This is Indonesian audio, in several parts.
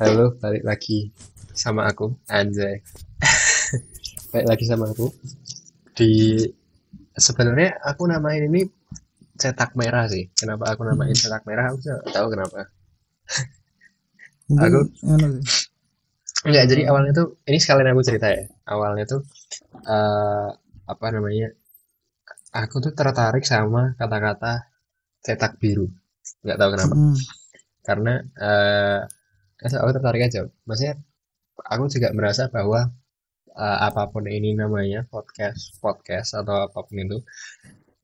Halo, balik lagi sama aku, Anjay. balik lagi sama aku. Di sebenarnya aku namain ini cetak merah sih. Kenapa aku namain Hmm. cetak merah? Aku nggak tahu kenapa. Aku enggak jadi Eh, awalnya tuh ini sekalian aku cerita ya. Awalnya tuh eh apa namanya? Aku tuh tertarik sama kata-kata cetak biru. Nggak tahu kenapa. mm, Karena eh aku tertarik aja. Maksudnya aku juga merasa bahwa eh, apa pun ini namanya podcast podcast atau apa pun itu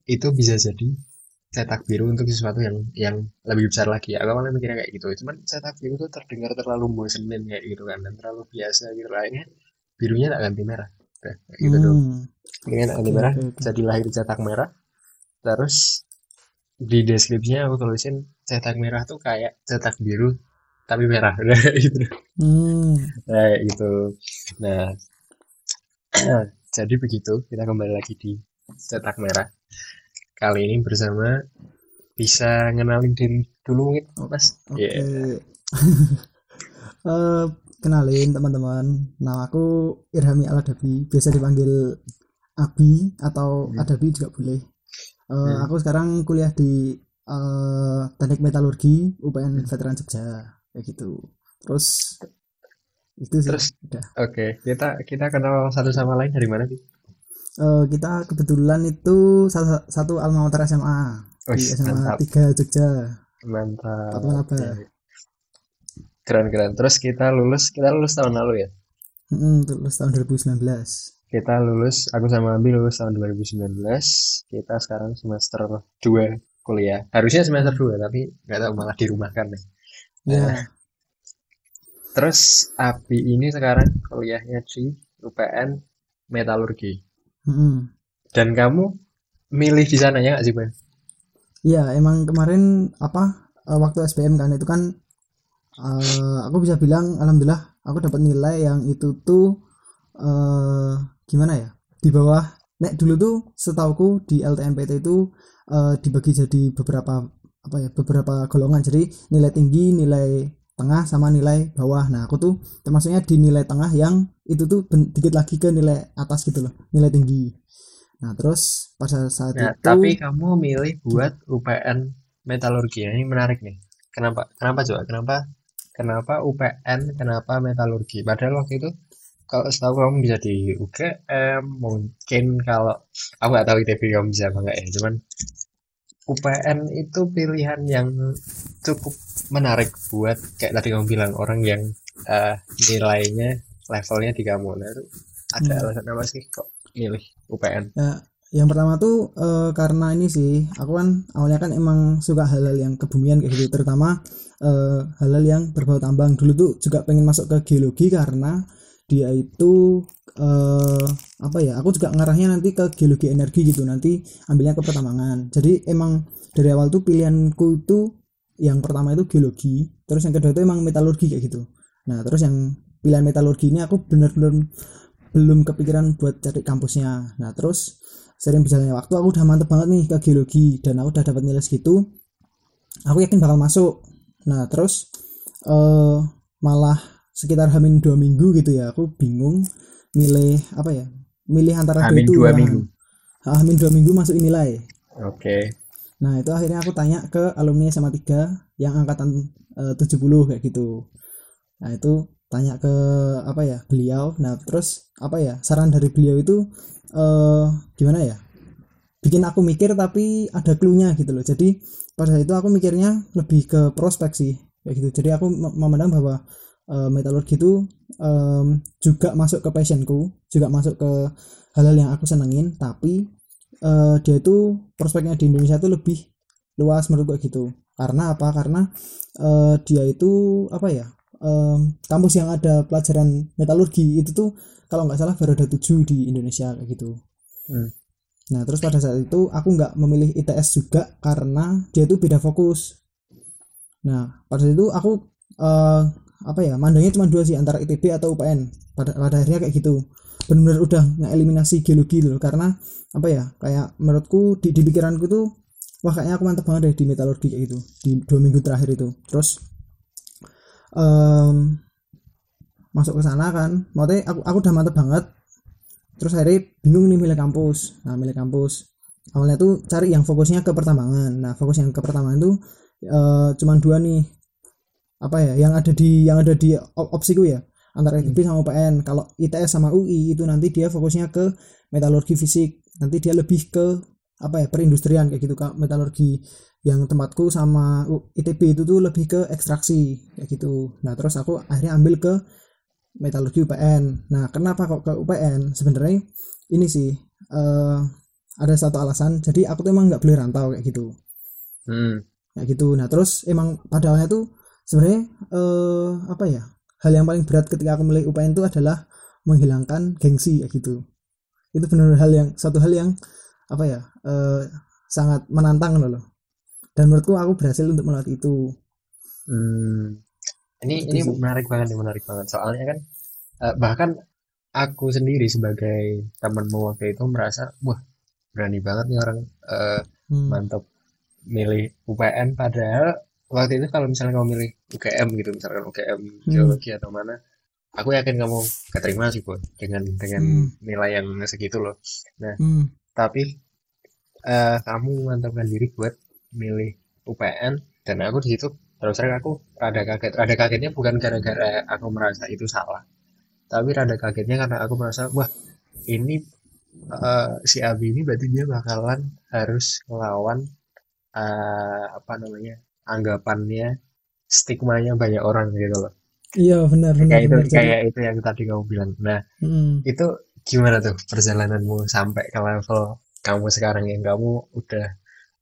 itu bisa jadi cetak biru untuk sesuatu yang yang lebih besar lagi. Aku awalnya mikirnya kayak gitu. Cuman cetak biru tuh terdengar terlalu bosenin kayak gitu kan dan terlalu biasa gitu. Lainnya birunya tak ganti merah. Kayak gitu dong mm, birunya tak ganti merah jadi lahir cetak merah. Terus di deskripsinya aku tulisin cetak merah tuh kayak cetak biru tapi merah udah gitu Hmm, nah, gitu nah jadi begitu kita kembali lagi di cetak merah kali ini bersama bisa ngenalin diri dulu mungkin mas oke. Iya Eh, kenalin teman-teman. Nama aku Irhami Aladabi, biasa dipanggil Abi atau Hmm. Adabi juga boleh. Eh, Hmm. aku sekarang kuliah di eh, Teknik Metalurgi UPN Veteran Jogja, kayak gitu. Terus itu sih, terus udah. oke kita kita kenal satu sama lain dari mana sih? Eh, kita kebetulan itu satu, satu alma mater SMA di Wih, SMA mantap. 3 Jogja, mantap. Oke. Keren keren. Terus kita lulus kita lulus tahun lalu ya? Mm, lulus tahun 2019. Kita lulus aku sama Abi lulus tahun 2019 kita sekarang semester 2 kuliah. Harusnya semester 2 tapi nggak tahu malah dirumahkan nih Ya, Eh, terus Abi ini sekarang kuliahnya di UPN Metalurgi. Mm. dan kamu milih di sana ya nggak sih Ben? Iya, emang kemarin apa eh, waktu SBM kan itu kan eh, aku bisa bilang alhamdulillah aku dapat nilai yang itu tuh gimana ya? Di bawah nek dulu tuh setauku di LTMPT itu eh, dibagi jadi beberapa apa ya? beberapa golongan. Jadi nilai tinggi, nilai tengah sama nilai bawah. Nah, aku tuh termasuknya di nilai tengah yang itu tuh dikit lagi ke nilai atas gitu loh, nilai tinggi. Nah, terus pada saat Nah, itu tapi kamu milih buat UPN Metalurgi. Ini menarik nih. Kenapa? Kenapa coba? Kenapa? Kenapa UPN? Kenapa Metalurgi? Padahal waktu itu kalau setahu kamu bisa di UGM, mungkin kalau aku nggak tahu ITB kamu bisa apa enggak ya. Cuman UPN itu pilihan yang cukup menarik buat kayak tadi kamu bilang orang yang eh, nilainya levelnya di kamu. Nah, itu ada Hmm. alasan apa sih kok milih UPN? Ya, yang pertama tuh eh, karena ini sih, aku kan awalnya kan emang suka hal-hal yang kebumian kayak gitu, terutama eh, hal-hal yang berbau tambang. Dulu tuh juga pengen masuk ke geologi karena dia itu eh, apa ya? Aku juga ngarahnya nanti ke geologi energi gitu, nanti ambilnya ke pertambangan. Jadi emang dari awal tuh pilihanku itu yang pertama itu geologi, terus yang kedua itu emang metalurgi kayak gitu. Nah, terus yang pilihan metalurgi ini aku bener-bener belum kepikiran buat cari kampusnya. Nah, terus sering berjalannya waktu aku udah mantep banget nih ke geologi dan aku udah dapat nilai segitu. Aku yakin bakal masuk. Nah, terus eh malah sekitar hamin dua minggu gitu ya, aku bingung milih apa ya? Milih antara dua Amin itu dua minggu. Hamin dua minggu masuk nilai. Oke. Nah, itu akhirnya aku tanya ke alumni SMA 3 yang angkatan eh, 70 kayak gitu. Nah, itu tanya ke apa ya? Beliau. Nah, terus apa ya? Saran dari beliau itu eh gimana ya? Bikin aku mikir tapi ada clue-nya gitu loh. Jadi, pada saat itu aku mikirnya lebih ke prospek sih. Kayak gitu. Jadi aku mem- memandang bahwa eh, metalurgi itu em, juga masuk ke passionku, juga masuk ke hal-hal yang aku senengin, tapi eh, dia itu prospeknya di Indonesia itu lebih luas menurut gue gitu. Karena apa? Karena eh, dia itu apa ya em, kampus yang ada pelajaran metalurgi itu tuh kalau nggak salah baru ada tujuh di Indonesia kayak gitu. Hmm. nah terus pada saat itu aku nggak memilih ITS juga karena dia itu beda fokus. Nah pada saat itu aku eh, apa ya mandangnya cuma dua sih antara ITB atau UPN pada pada akhirnya kayak gitu. Benar-benar udah ngeliminasi geologi dulu karena apa ya kayak menurutku di, di pikiranku tuh wah kayaknya aku mantep banget deh di metalurgi kayak gitu di dua minggu terakhir itu. Terus em, masuk ke sana kan maksudnya aku aku udah mantep banget. Terus akhirnya bingung nih milih kampus. Nah milih kampus. Awalnya tuh cari yang fokusnya ke pertambangan. Nah fokus yang ke pertambangan tuh eh, cuman dua nih apa ya yang ada di yang ada di op- opsiku ya antara FIB sama UPN kalau ITS sama UI itu nanti dia fokusnya ke metalurgi fisik. Nanti dia lebih ke apa ya perindustrian kayak gitu kak. Metalurgi yang tempatku sama ITB itu tuh lebih ke ekstraksi kayak gitu. Nah terus aku akhirnya ambil ke metalurgi UPN nah kenapa kok ke UPN sebenarnya ini sih eh, ada satu alasan. Jadi aku tuh emang nggak boleh rantau kayak gitu. Hmm. kayak gitu. Nah terus emang pada awalnya tuh sebenarnya eh, apa ya hal yang paling berat ketika aku milih UPN itu adalah menghilangkan gengsi kayak gitu itu benar hal yang satu hal yang apa ya eh, sangat menantang loh dan menurutku aku berhasil untuk melewati itu Hmm. Ini Gitu ini sih. menarik banget nih, menarik banget. Soalnya kan eh, bahkan aku sendiri sebagai temanmu waktu itu merasa, wah berani banget nih orang eh, Hmm. mantap milih UPN padahal waktu itu kalau misalnya kamu milih UGM gitu misalkan UGM geologi atau mana aku yakin kamu keterima sih Bu dengan dengan Hmm. nilai yang segitu loh Hmm. tapi eh, kamu mantapkan diri buat milih UPN dan aku di situ terus terang aku rada kaget rada kagetnya bukan gara-gara aku merasa itu salah tapi rada kagetnya karena aku merasa wah ini eh, si Abi ini berarti dia bakalan harus melawan eh, apa namanya anggapannya stigmanya banyak orang gitu loh. Iya benar benar kayak itu benar. kayak itu yang tadi kamu bilang. Nah hmm. itu gimana tuh perjalananmu sampai ke level kamu sekarang yang kamu udah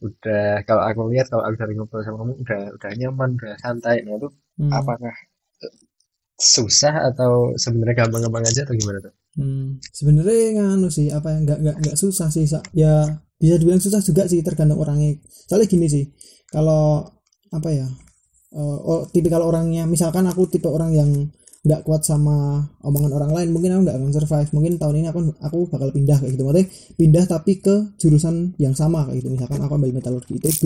udah kalau aku lihat kalau aku dari ngobrol sama kamu udah udah nyaman udah santai. Nah itu Hmm. apakah susah atau sebenarnya gampang-gampang aja atau gimana tuh? Hmm, sebenarnya nganu sih apa ya nggak nggak nggak susah sih ya bisa dibilang susah juga sih tergantung orangnya. Soalnya gini sih kalau apa ya eh, oh tipikal orangnya misalkan aku tipe orang yang nggak kuat sama omongan orang lain mungkin aku nggak akan survive. Mungkin tahun ini aku aku bakal pindah kayak gitu. Maksudnya pindah tapi ke jurusan yang sama kayak gitu. Misalkan aku ambil metalurgi ITB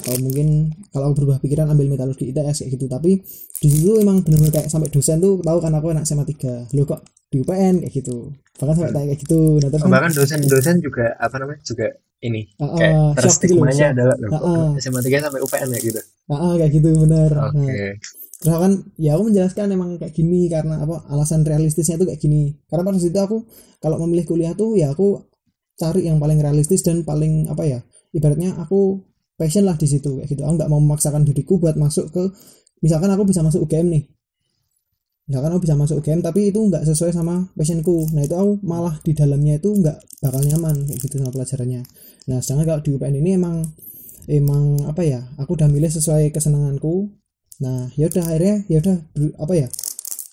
atau mungkin kalau aku berubah pikiran ambil metalurgi ITS kayak gitu. Tapi di situ emang benar-benar kayak sampai dosen tuh tahu kan aku anak SMA 3 lo kok di UPN kayak gitu? Bahkan sampai kayak gitu. Nah kan bahkan dosen-dosen juga apa namanya juga ini ah, kayak ah, gitu terstigmanya shock. adalah Ah, kok ah. SMA 3 sampai UPN ya gitu. Ah, ah, kayak gitu bener oke. Nah terus kan ya aku menjelaskan emang kayak gini karena apa alasan realistisnya tuh kayak gini. Karena pada situ aku kalau memilih kuliah tuh ya aku cari yang paling realistis dan paling apa ya ibaratnya aku passion lah di situ kayak gitu. Aku nggak mau memaksakan diriku buat masuk ke misalkan aku bisa masuk UGM nih misalkan aku bisa masuk UGM tapi itu nggak sesuai sama passionku. Nah itu aku malah di dalamnya itu nggak bakal nyaman kayak gitu sama pelajarannya. Nah sedangkan kalau di UPN ini emang emang apa ya aku udah milih sesuai kesenanganku. Nah ya udah akhirnya ya udah ber- apa ya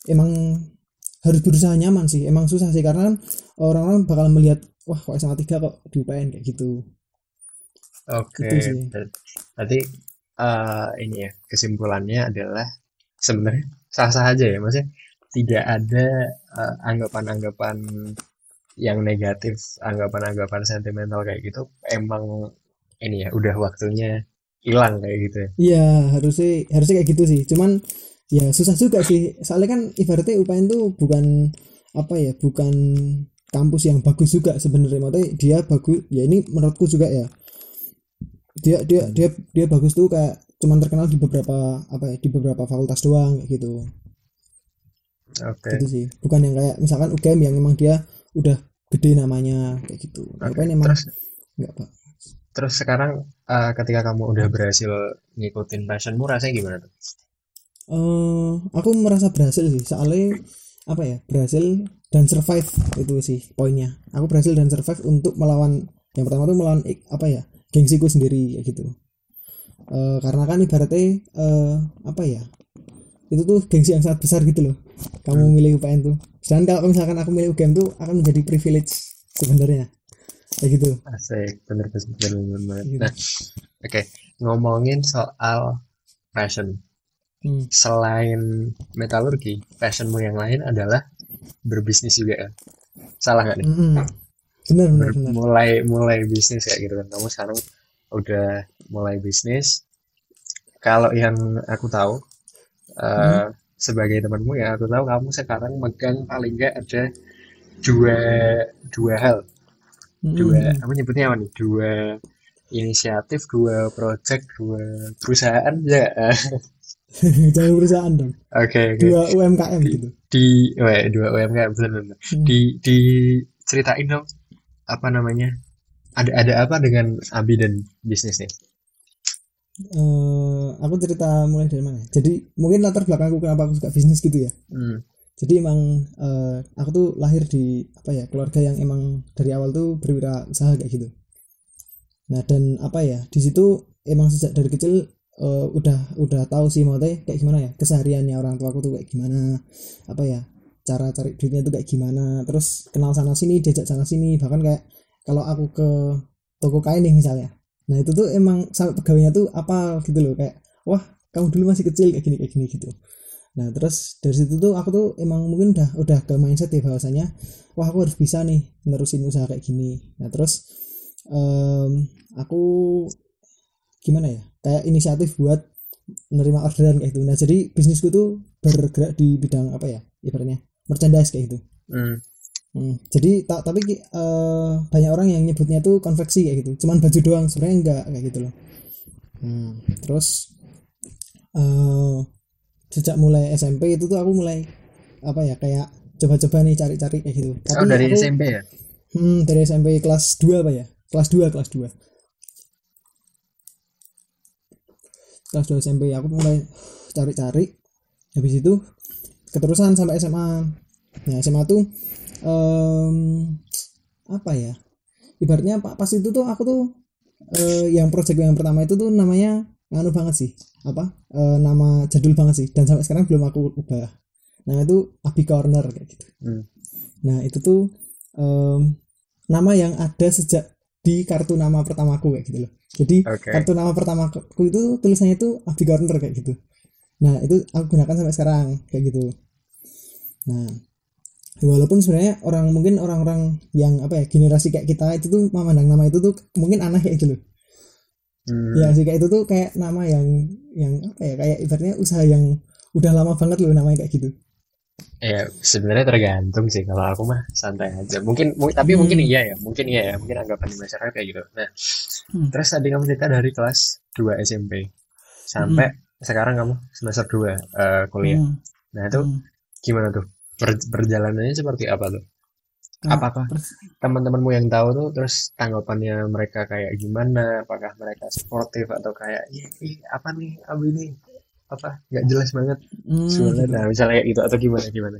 emang harus berusaha nyaman sih. Emang susah sih karena kan orang-orang bakal melihat wah kok SMA 3 kok di UPN kayak gitu. Oke. Gitu sih. Ber- berarti eh, ini ya kesimpulannya adalah sebenarnya sah-sah aja ya maksudnya tidak ada eh, anggapan-anggapan yang negatif anggapan-anggapan sentimental kayak gitu emang ini ya udah waktunya hilang kayak gitu ya. Iya harusnya harusnya kayak gitu sih. Cuman ya susah juga sih. Soalnya kan ibaratnya UPN tuh bukan apa ya bukan kampus yang bagus juga sebenarnya. Maksudnya dia bagus ya ini menurutku juga ya. Dia dia dia dia bagus tuh kayak cuman terkenal di beberapa apa ya di beberapa fakultas doang kayak gitu. Oke. Gitu sih. Bukan yang kayak misalkan UGM yang emang dia udah gede namanya kayak gitu. Oke, UPN emang terus? nggak pak terus sekarang eh, ketika kamu udah berhasil ngikutin passionmu rasanya gimana tuh? Eh aku merasa berhasil sih. Soalnya apa ya berhasil dan survive itu sih poinnya. Aku berhasil dan survive untuk melawan yang pertama tuh melawan apa ya gengsiku sendiri kayak gitu Eh, karena kan ibaratnya eh, apa ya? Itu tuh gengsi yang sangat besar gitu loh. Kamu milih UPN tuh. Sedangkan kalau misalkan aku milih UGM tuh akan menjadi privilege sebenarnya. Kayak gitu. Asik bener bener bener, bener. Gitu. nah oke ngomongin soal passion. Hmm. selain metalurgi passionmu yang lain adalah berbisnis juga ya salah nggak nih? Mm-mm. benar benar Ber- benar mulai mulai bisnis kayak gitu kan. Kamu sekarang udah mulai bisnis. Kalau yang aku tahu uh, sebagai temanmu ya aku tahu kamu sekarang megang paling nggak ada dua dua hal. Dua Hmm. apa nyebutnya apa nih? Dua inisiatif dua project dua perusahaan ya Jangan perusahaan dong. oke oke. Dua UMKM gitu. di weh, dua UMKM bener bener Hmm. di di ceritain dong apa namanya? Ada ada apa dengan Abi dan bisnis nih Eh, aku cerita mulai dari mana? Jadi mungkin latar belakangku kenapa aku suka bisnis gitu ya. hmm. Jadi emang eh, aku tuh lahir di apa ya keluarga yang emang dari awal tuh berwirausaha kayak gitu. Nah dan apa ya di situ emang sejak dari kecil eh, udah udah tahu sih mau kayak gimana ya kesehariannya orang tua aku tuh kayak gimana apa ya cara cari duitnya tuh kayak gimana terus kenal sana sini diajak sana sini bahkan kayak kalau aku ke toko kain nih misalnya nah itu tuh emang sampai pegawainya tuh apa gitu loh kayak wah kamu dulu masih kecil kayak gini kayak gini gitu. Nah terus dari situ tuh aku tuh emang mungkin udah udah ke mindset ya bahwasanya wah aku harus bisa nih nerusin usaha kayak gini. Nah terus em, aku gimana ya kayak inisiatif buat menerima orderan kayak gitu. Nah jadi bisnisku tuh bergerak di bidang apa ya ibaratnya merchandise kayak gitu. Hmm. Hmm, jadi tak tapi eh, banyak orang yang nyebutnya tuh konveksi kayak gitu. Cuman baju doang sebenarnya enggak kayak gitu loh. Hmm, terus eh sejak mulai SMP itu tuh aku mulai apa ya kayak coba-coba nih cari-cari kayak gitu. Tapi oh dari aku, SMP ya? Hmm, dari SMP kelas 2 apa ya? Kelas 2 kelas 2 kelas 2 SMP aku mulai cari-cari. Habis itu keterusan sampai SMA nah SMA tuh em, apa ya? Ibaratnya pa- pas itu tuh aku tuh eh, yang project yang pertama itu tuh namanya nganu banget sih. Apa? Eh, nama jadul banget sih. Dan sampai sekarang belum aku ubah. Nah itu Abi Corner kayak gitu. Hmm. nah itu tuh em, nama yang ada sejak di kartu nama pertamaku kayak gitu loh. Jadi Oke. kartu nama pertamaku itu tulisannya itu Abi Corner kayak gitu. Nah itu aku gunakan sampai sekarang kayak gitu. Nah walaupun sebenarnya orang mungkin orang-orang yang apa ya generasi kayak kita itu tuh memandang nama itu tuh mungkin aneh kayak gitu loh Hmm. ya sih kayak itu tuh kayak nama yang yang apa ya kayak ibaratnya usaha yang udah lama banget loh namanya kayak gitu Ya, sebenarnya tergantung sih kalau aku mah santai aja. Mungkin, mu- tapi Hmm. mungkin iya ya, mungkin iya ya, mungkin anggapan di masyarakat kayak gitu. Nah, Hmm. terus tadi kamu cerita dari kelas 2 SMP sampai sekarang kamu semester 2 eh, kuliah. Hmm, Nah, itu hmm. gimana tuh? Per- perjalanannya seperti apa tuh? Apakah teman-temanmu yang tahu tuh terus tanggapannya mereka kayak gimana? Apakah mereka sportif atau kayak ih, ih, apa nih? Abi ini apa? Nggak jelas banget. Hmm, soalnya gitu. nah misalnya kayak gitu atau gimana gimana?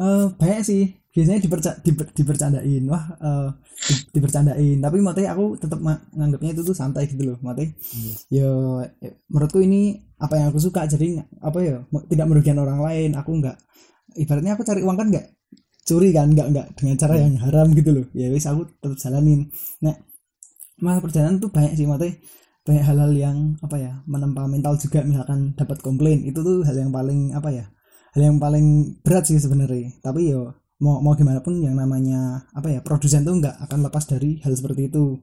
Eh, banyak sih. Biasanya diperca diper, dipercandain. Wah eh, di- dipercandain. Tapi matanya aku tetap nganggapnya itu tuh santai gitu loh matanya Hmm. ya eh, menurutku ini apa yang aku suka. Jadi apa ya tidak merugikan orang lain. Aku nggak ibaratnya aku cari uang kan nggak curi kan nggak nggak dengan cara yang haram gitu loh. Ya wis aku tetap jalanin. Nah masa perjalanan tuh banyak sih matanya banyak hal-hal yang apa ya menempa mental juga misalkan dapat komplain. Itu tuh hal yang paling apa ya hal yang paling berat sih sebenarnya. Tapi yo mau mau gimana pun yang namanya apa ya produsen tuh nggak akan lepas dari hal seperti itu.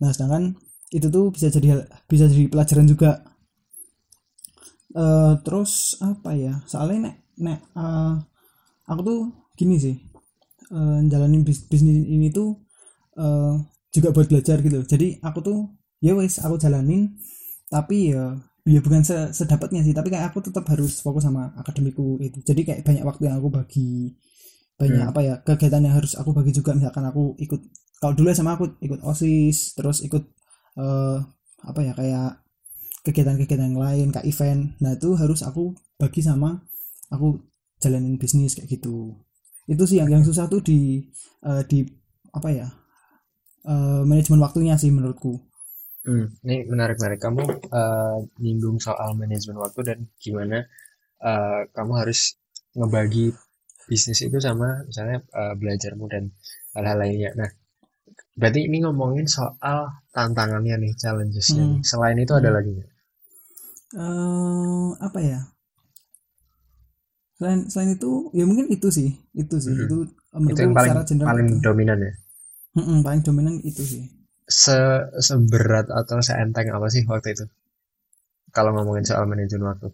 Nah sedangkan itu tuh bisa jadi bisa jadi pelajaran juga. Eh terus apa ya soalnya nek nek eh, aku tuh gini sih eh, jalanin bis- bisnis ini tuh eh, juga buat belajar gitu. Jadi aku tuh ya wes aku jalanin. Tapi ya ya bukan se- sedapatnya sih. Tapi kayak aku tetap harus fokus sama akademiku itu. Jadi kayak banyak waktu yang aku bagi. Banyak Hmm. apa ya kegiatan yang harus aku bagi juga. Misalkan aku ikut kalau dulu sama aku ikut osis terus ikut eh apa ya kayak kegiatan-kegiatan yang lain kayak event. Nah itu harus aku bagi sama aku jalanin bisnis kayak gitu itu sih yang yang susah tuh di eh, di apa ya eh, manajemen waktunya sih menurutku Hmm, ini menarik-menarik. Kamu eh, nyinggung soal manajemen waktu dan gimana eh, kamu harus ngebagi bisnis itu sama misalnya eh, belajarmu dan hal-hal lainnya. Nah, berarti ini ngomongin soal tantangannya nih, challengesnya Hmm. nih. Selain itu ada Hmm. lagi nggak? eh apa ya selain selain itu ya mungkin itu sih itu sih Mhm. itu eh, Itu yang paling general paling itu. dominan ya. Mm-mm, paling dominan itu sih Se seberat atau seenteng apa sih waktu itu? Kalau ngomongin soal manajemen waktu.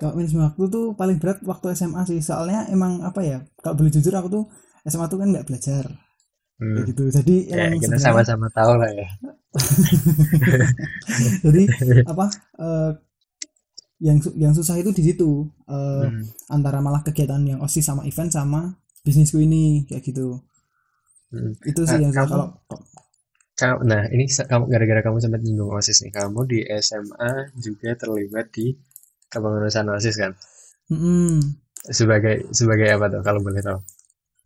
kalau manajemen waktu tuh paling berat waktu SMA sih soalnya emang apa ya kalau boleh jujur aku tuh SMA tuh kan nggak belajar Hmm. kayak gitu jadi Ya, emang kita sama-sama tahu lah ya. jadi apa eh, yang yang susah itu di situ eh, Hmm. antara malah kegiatan yang osis sama event sama bisnisku ini kayak gitu Hmm. itu sih Nah, yang kamu- kalau Kamu, nah ini kamu gara-gara kamu sempat nyinggung OSIS nih. Kamu di SMA juga terlibat di kepengurusan OSIS kan? Mm-mm. Sebagai sebagai apa tuh kalau boleh tahu?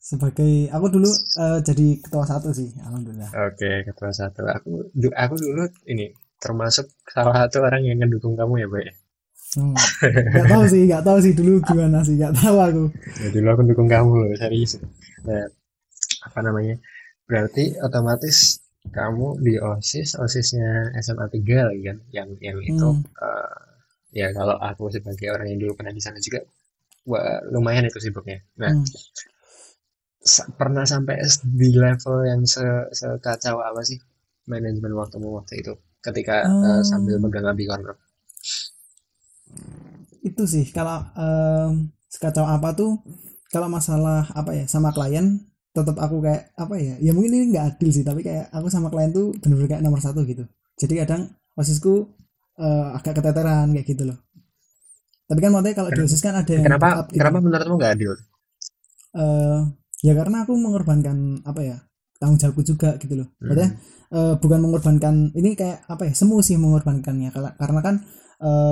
sebagai aku dulu eh, jadi ketua satu sih alhamdulillah Oke, ketua satu. Aku aku dulu ini termasuk salah satu orang yang ngedukung kamu ya, Mbak. Hmm. nggak tahu sih nggak tahu sih dulu gimana sih nggak tahu aku Ya, dulu aku dukung kamu loh, serius. Nah, apa namanya? Berarti otomatis kamu di OSIS, OSISnya SMA 3 lagi kan? Yang yang itu Hmm. eh, ya kalau aku sebagai orang yang dulu pernah di sana juga wah, lumayan itu sibuknya. Nah, Hmm. sa- pernah sampai di level yang se sekacau apa sih manajemen waktumu waktu itu ketika eh, Hmm. sambil megang Abi Corner? Itu sih kalau em, sekacau apa tuh kalau masalah apa ya sama klien tetap aku kayak apa ya ya mungkin ini nggak adil sih tapi kayak aku sama klien tuh bener-bener kayak nomor satu gitu jadi kadang osisku eh, agak keteteran kayak gitu loh tapi kan maksudnya kalau di Kenapa- osis kan ada yang Kenapa gitu. kenapa menurutmu nggak adil? Eh, ya karena aku mengorbankan apa ya tanggung jawabku juga gitu loh Hmm. maksudnya eh, bukan mengorbankan ini kayak apa ya semu sih mengorbankannya karena kan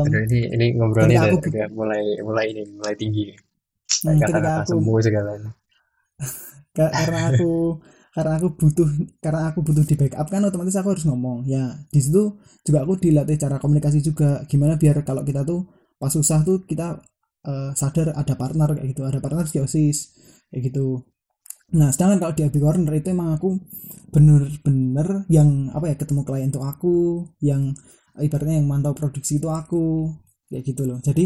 Aduh, ini ini ngobrolnya udah, aku- udah mulai mulai ini mulai tinggi. Hmm, ketika Kata-kata semu segala. Ka- karena aku karena aku butuh karena aku butuh di backup kan otomatis aku harus ngomong. Ya di situ juga aku dilatih cara komunikasi juga. Gimana biar kalau kita tuh pas susah tuh kita eh, sadar ada partner kayak gitu. Ada partner di osis kayak gitu. Nah sedangkan kalau di Abi Corner itu emang aku bener-bener yang apa ya ketemu klien tuh aku yang ibaratnya yang mantau produksi itu aku kayak gitu loh jadi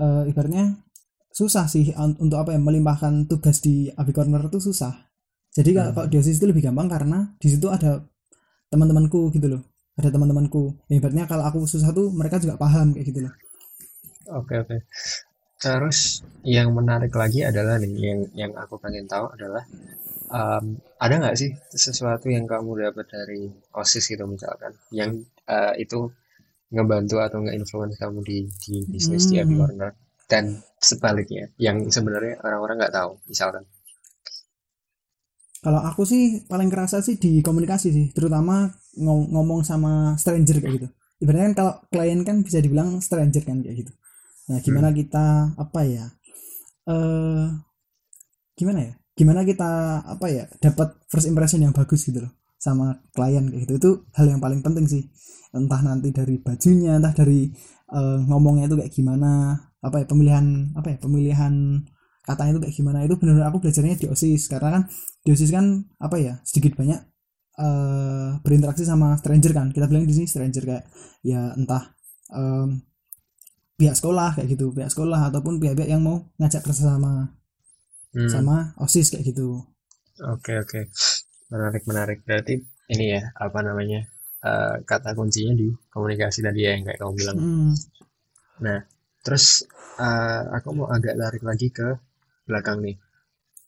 eh, ibaratnya susah sih un- untuk apa ya melimpahkan tugas di Abi Corner itu susah. Jadi kalau, Hmm. kalau di OSIS itu lebih gampang karena di situ ada teman-temanku gitu loh. Ada teman-temanku. Ya, ibaratnya kalau aku susah tuh mereka juga paham kayak gitu loh. Oke oke. Terus yang menarik lagi adalah nih yang yang aku pengen tahu adalah em, ada nggak sih sesuatu yang kamu dapat dari OSIS gitu misalkan yang eh, itu ngebantu atau nge-influence kamu di di bisnis di Abi Hmm. Corner dan sebaliknya yang sebenarnya orang-orang nggak tahu misalkan. Kalau aku sih paling kerasa sih di komunikasi sih, terutama ngom- ngomong sama stranger kayak gitu. Ibaratnya kan kalau klien kan bisa dibilang stranger kan kayak gitu. Nah, gimana kita apa ya? Eh gimana ya? Gimana kita apa ya? Dapat first impression yang bagus gitu loh sama klien kayak gitu. Itu hal yang paling penting sih. Entah nanti dari bajunya, entah dari eh, ngomongnya itu kayak gimana, apa ya pemilihan apa ya? Pemilihan katanya itu kayak gimana itu benar-benar aku belajarnya di OSIS karena kan di OSIS kan apa ya sedikit banyak eh berinteraksi sama stranger kan kita bilang di sini stranger kayak ya entah em, pihak sekolah kayak gitu pihak sekolah ataupun pihak-pihak yang mau ngajak kerjasama Hmm. sama OSIS kayak gitu Oke oke menarik menarik berarti ini ya apa namanya eh, kata kuncinya di komunikasi tadi ya yang kayak kamu bilang. Hmm, nah terus eh, aku mau agak tarik lagi ke belakang nih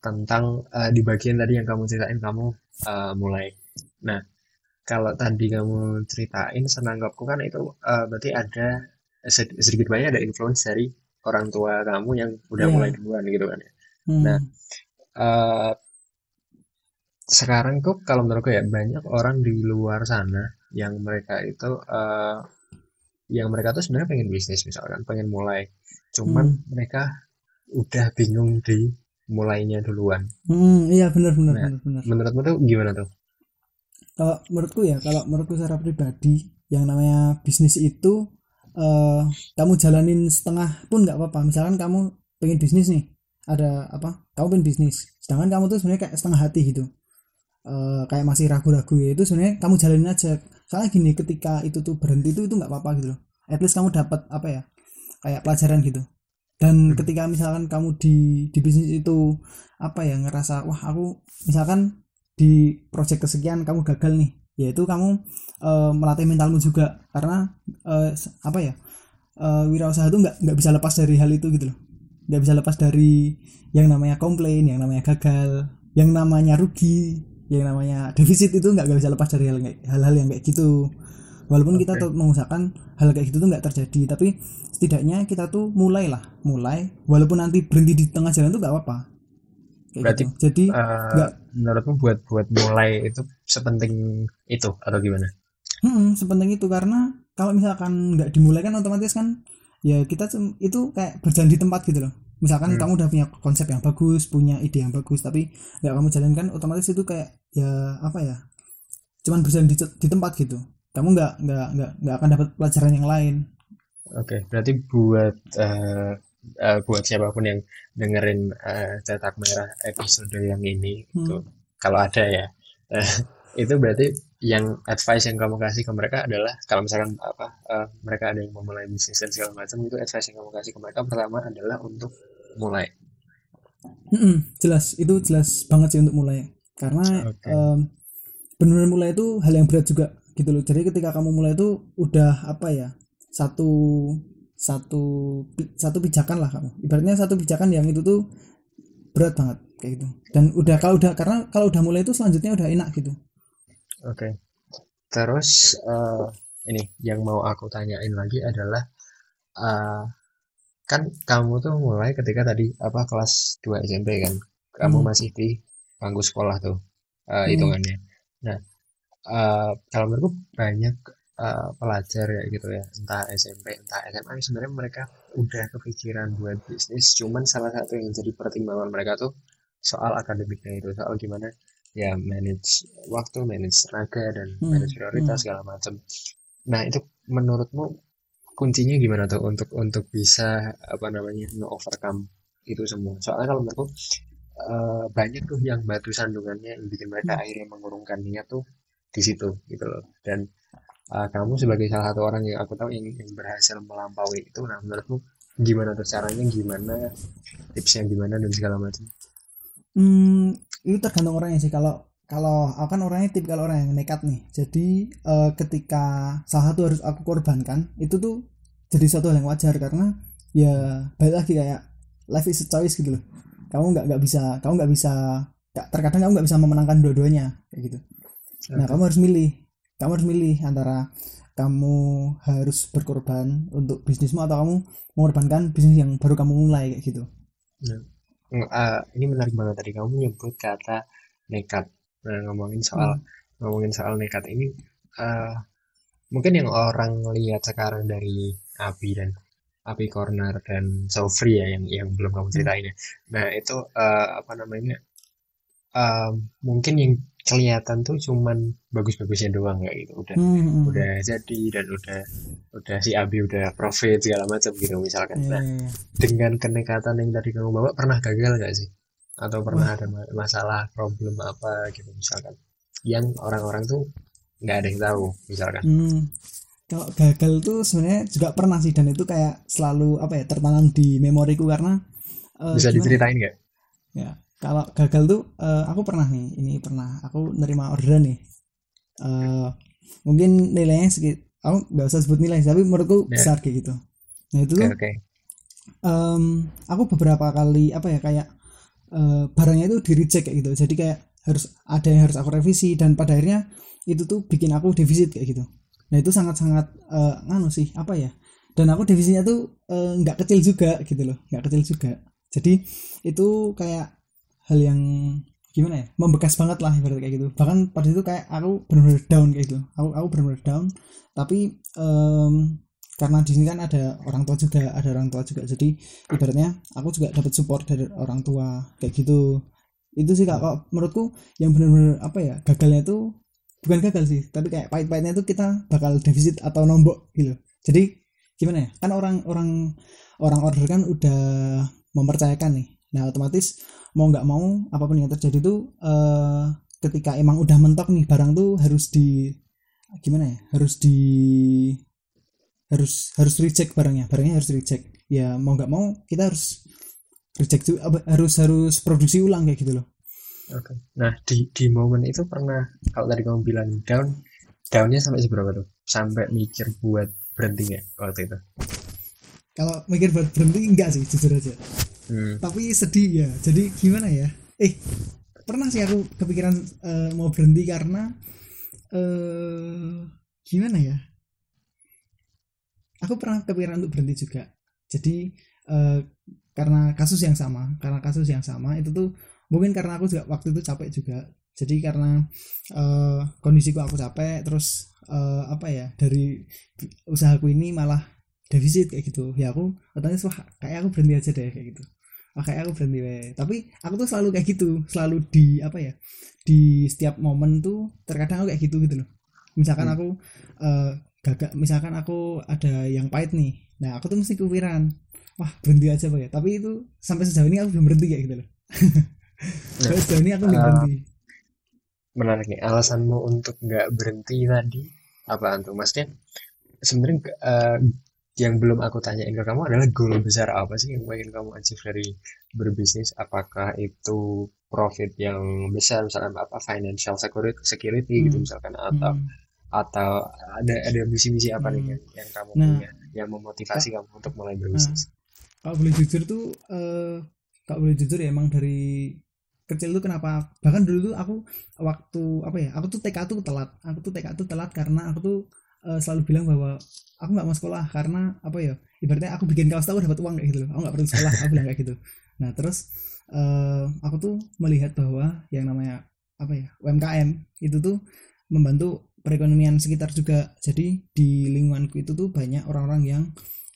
tentang eh, di bagian tadi yang kamu ceritain kamu eh, mulai. Nah kalau tadi kamu ceritain senanggapku kan itu eh, berarti ada sed- sedikit banyak ada influence dari orang tua kamu yang udah Iya. mulai duluan gitu kan ya. Hmm, Nah, eh sekarang tuh kalau menurutku ya banyak orang di luar sana yang mereka itu eh yang mereka tuh sebenarnya pengen bisnis misalkan, pengen mulai. Cuman Hmm. mereka udah bingung di mulainya duluan. hmm, iya benar benar Nah, benar benar Menurutmu tuh gimana tuh? kalau menurutku ya kalau menurutku secara pribadi yang namanya bisnis itu eh kamu jalanin setengah pun nggak apa-apa misalkan kamu pengen bisnis nih ada apa kamu pengen bisnis sedangkan kamu tuh sebenarnya kayak setengah hati gitu Eh kayak masih ragu-ragu ya itu sebenarnya kamu jalanin aja. Soalnya gini ketika itu tuh berhenti itu itu nggak apa-apa gitu loh. At least kamu dapat apa ya kayak pelajaran gitu. Dan Hmm. ketika misalkan kamu di di bisnis itu apa ya ngerasa wah aku misalkan di project kesekian kamu gagal nih. Yaitu kamu eh, melatih mentalmu juga. Karena s- apa ya uh, wirausaha itu nggak nggak bisa lepas dari hal itu gitu loh. Nggak bisa lepas dari yang namanya komplain yang namanya gagal yang namanya rugi yang namanya defisit itu nggak bisa lepas dari hal-hal yang kayak gitu. Walaupun okay. kita tuh mengusahakan hal kayak gitu tuh nggak terjadi tapi setidaknya kita tuh mulailah mulai. Walaupun nanti berhenti di tengah jalan tuh nggak apa-apa. Berarti gitu. jadi uh, gak, menurutmu buat buat mulai itu sepenting itu atau gimana? Hmm, sepenting itu karena kalau misalkan nggak dimulai kan otomatis kan ya kita itu kayak berjalan di tempat gitu loh misalkan hmm. kamu udah punya konsep yang bagus punya ide yang bagus tapi nggak kamu jalankan otomatis itu kayak ya apa ya cuman berjalan di, di tempat gitu kamu nggak nggak nggak nggak akan dapat pelajaran yang lain oke okay, berarti buat uh, uh, buat siapa pun yang dengerin uh, cetak merah episode yang ini hmm. itu kalau ada ya uh, itu berarti yang advice yang kamu kasih ke mereka adalah kalau misalkan apa uh, mereka ada yang memulai bisnis dan segala macam itu advice yang kamu kasih ke mereka pertama adalah untuk mulai. Mm -mm, jelas itu jelas banget sih untuk mulai. Karena okay. um, benar-benar mulai itu hal yang berat juga gitu loh. Jadi ketika kamu mulai itu udah apa ya satu satu satu pijakan lah kamu. Ibaratnya satu pijakan yang itu tuh berat banget kayak gitu. Dan udah kalau udah karena kalau udah mulai itu selanjutnya udah enak gitu. Oke. Okay. terus uh, ini yang mau aku tanyain lagi adalah uh, kan kamu tuh mulai ketika tadi apa kelas 2 SMP kan kamu hmm. masih di bangku sekolah tuh uh, hmm. hitungannya nah uh, kalau menurutku banyak uh, pelajar ya gitu ya entah SMP entah SMA sebenarnya mereka udah kepikiran buat bisnis cuman salah satu yang jadi pertimbangan mereka tuh soal akademiknya itu soal gimana ya manage waktu manage tenaga dan hmm. manage prioritas hmm. segala macam nah itu menurutmu kuncinya gimana tuh untuk untuk bisa apa namanya no overcome itu semua? Soalnya kalau menurutku uh, banyak tuh yang batu sandungannya yang bikin mereka hmm. akhirnya mengurungkan niat tuh di situ gitu loh. Dan uh, kamu sebagai salah satu orang yang aku tahu yang, yang berhasil melampaui itu nah menurutmu gimana tuh caranya gimana tipsnya gimana dan segala macam? Hmm, itu tergantung orangnya sih. Kalau kalau aku kan orangnya tip kalau orang yang nekat nih. Jadi uh, ketika salah satu harus aku korbankan itu tuh jadi suatu hal yang wajar karena ya balik lagi kayak life is a choice gitu loh. Kamu nggak nggak bisa kamu nggak bisa terkadang kamu nggak bisa memenangkan dua-duanya kayak gitu. Nah kamu harus milih. Kamu harus milih antara kamu harus berkorban untuk bisnismu atau kamu mengorbankan bisnis yang baru kamu mulai kayak gitu. Nah, uh, ini menarik banget tadi. Kamu menyebut kata nekat. Nah, ngomongin soal hmm. ngomongin soal nekat ini uh, mungkin yang orang lihat sekarang dari Abi dan Abi Corner dan Sofri ya yang yang belum kamu hmm. ceritain ya. Nah, itu uh, apa namanya? Uh, mungkin yang kelihatan tuh cuman bagus-bagusnya doang kayak gitu udah hmm, hmm. udah jadi dan udah udah si Abi udah profit segala macam gitu misalkan yeah. nah iya, iya. dengan kenekatan yang tadi kamu bawa pernah gagal gak sih atau pernah Wah. ada masalah problem apa gitu misalkan yang orang-orang tuh nggak ada yang tahu misalkan hmm. kalau gagal tuh sebenarnya juga pernah sih dan itu kayak selalu apa ya tertanam di memoriku karena uh, bisa gimana? diceritain nggak ya kalau gagal tuh uh, aku pernah nih ini pernah aku nerima orderan nih uh, mungkin nilainya sedikit aku nggak usah sebut nilai tapi menurutku yeah. besar kayak gitu nah itu okay, okay. Um, aku beberapa kali apa ya kayak uh, barangnya itu di reject kayak gitu. Jadi kayak harus ada yang harus aku revisi dan pada akhirnya itu tuh bikin aku defisit kayak gitu. Nah itu sangat-sangat uh, nganu sih apa ya? Dan aku defisitnya tuh nggak uh, kecil juga gitu loh nggak kecil juga. Jadi itu kayak hal yang gimana ya? Membekas banget lah ibarat kayak gitu. Bahkan pada itu kayak aku benar-benar down kayak gitu. Aku aku benar-benar down. Tapi um, karena di sini kan ada orang tua juga ada orang tua juga. Jadi ibaratnya aku juga dapat support dari orang tua kayak gitu. Itu sih kak. Kok menurutku yang benar-benar apa ya gagalnya itu bukan gagal sih tapi kayak pahit-pahitnya itu kita bakal defisit atau nombok gitu. Jadi gimana ya kan orang orang orang order kan udah mempercayakan nih. Nah otomatis mau nggak mau apa pun yang terjadi tuh uh, ketika emang udah mentok nih barang tuh harus di gimana ya harus di harus harus reject barangnya. Barangnya harus reject ya mau nggak mau kita harus reject tuh harus harus produksi ulang kayak gitu loh. Oke. Okay. nah di di momen itu pernah kalau tadi kamu bilang down downnya sampai seberapa tuh? Sampai mikir buat berhenti nggak waktu itu? Kalau mikir buat berhenti enggak sih jujur aja. Hmm. tapi sedih ya. Jadi gimana ya? Eh pernah sih aku kepikiran eh, mau berhenti karena eh gimana ya aku pernah kepikiran untuk berhenti juga. Jadi eh, karena kasus yang sama karena kasus yang sama itu tuh mungkin karena aku juga waktu itu capek juga. Jadi karena eh, kondisiku aku capek terus eh, apa ya dari usahaku ini malah defisit kayak gitu. Ya aku otomatis wah kayak aku berhenti aja deh kayak gitu. Wah kayak aku berhenti weh. tapi aku tuh selalu kayak gitu selalu di apa ya di setiap momen tuh terkadang aku kayak gitu gitu loh. Misalkan Hmm. aku eh, gagal misalkan aku ada yang pahit nih. Nah aku tuh mesti kepikiran wah berhenti aja pak ya. Tapi itu sampai sejauh ini aku belum berhenti kayak gitu loh. Sampai sejauh ini aku belum eh, berhenti. menarik nih alasanmu untuk nggak berhenti tadi apaan tuh? Maksudnya sebenarnya eh, yang belum aku tanyain ke kamu adalah goal besar apa sih yang pengen kamu achieve dari berbisnis? Apakah itu profit yang besar? Misalkan apa? Financial security security gitu Hmm. misalkan atau Hmm. Atau ada ada misi-misi apa nih Hmm. yang, kamu Nah. punya yang memotivasi kamu untuk mulai berbisnis? Kalau boleh jujur tuh eh kalau boleh jujur ya emang dari kecil tuh kenapa bahkan dulu tuh aku waktu apa ya aku tuh TK tuh telat. Aku tuh TK tuh telat karena aku tuh eh, selalu bilang bahwa aku nggak mau sekolah karena apa ya ibaratnya aku bikin kaos tahu dapat uang kayak gitu loh. Aku nggak perlu sekolah aku bilang kayak gitu. Nah terus eh, aku tuh melihat bahwa yang namanya apa ya UMKM itu tuh membantu perekonomian sekitar juga. Jadi di lingkunganku itu tuh banyak orang-orang yang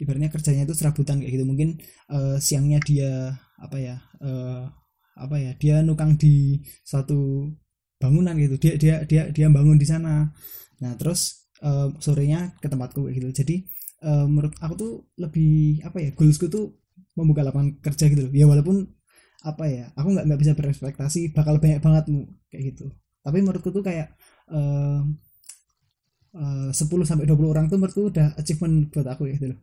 ibaratnya kerjanya itu serabutan kayak gitu. Mungkin eh, siangnya dia apa ya eh, apa ya dia nukang di suatu bangunan gitu. Dia dia dia dia bangun di sana. Nah terus eh, sorenya ke tempatku kayak gitu. Jadi eh, menurut aku tuh lebih apa ya goalsku tuh membuka lapangan kerja gitu loh. Ya walaupun apa ya aku nggak nggak bisa berekspektasi bakal banyak banget kayak gitu. Tapi menurutku tuh kayak eh, eh, 10 sampai 20 orang tuh menurutku udah achievement buat aku ya gitu loh.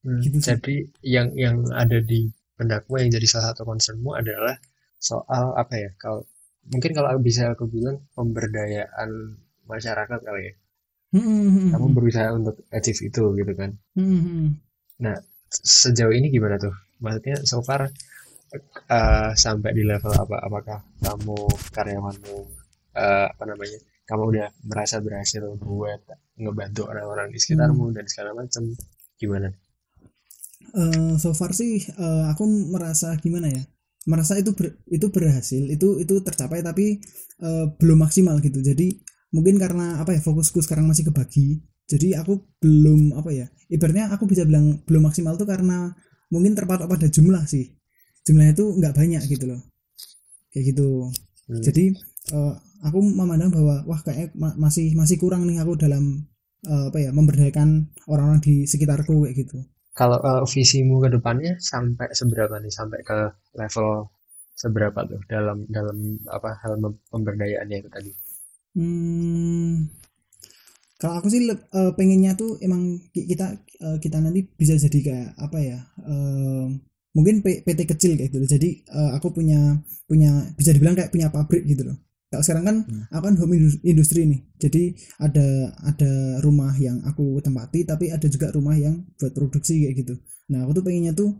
Hmm, Gitu sih. jadi yang yang ada di pendakmu yang jadi salah satu concernmu adalah soal apa ya kalau mungkin kalau bisa aku bilang pemberdayaan masyarakat kali ya. Hmm, hmm, hmm, kamu hmm. berusaha untuk achieve itu gitu kan. Hmm, nah sejauh ini gimana tuh? Maksudnya so far eh, sampai di level apa? Apakah kamu karyawanmu eh, apa namanya kamu udah merasa berhasil buat ngebantu orang-orang di sekitarmu dan segala macam gimana? Eh, so far sih eh, aku merasa gimana ya? Merasa itu ber- itu berhasil itu itu tercapai tapi eh, belum maksimal gitu. Jadi mungkin karena apa ya fokusku sekarang masih kebagi. Jadi aku belum apa ya ibaratnya aku bisa bilang belum maksimal tuh karena mungkin terpatok pada jumlah sih. Jumlahnya itu nggak banyak gitu loh. Kayak gitu. Hmm. jadi eh, aku memandang bahwa wah kayak ma- masih masih kurang nih aku dalam eh, apa ya memberdayakan orang-orang di sekitarku kayak gitu Kalau kalau visimu ke depannya sampai seberapa nih? Sampai ke level seberapa tuh dalam dalam apa hal pemberdayaannya itu tadi? Hmm, kalau aku sih eh, pengennya tuh emang ki- kita eh, kita nanti bisa jadi kayak apa ya? eh, mungkin PT kecil kayak gitu. loh. Jadi eh, aku punya punya bisa dibilang kayak punya pabrik gitu loh. Kalau sekarang kan Hmm. aku kan home indus- industri nih. Jadi ada ada rumah yang aku tempati tapi ada juga rumah yang buat produksi kayak gitu. Nah, aku tuh pengennya tuh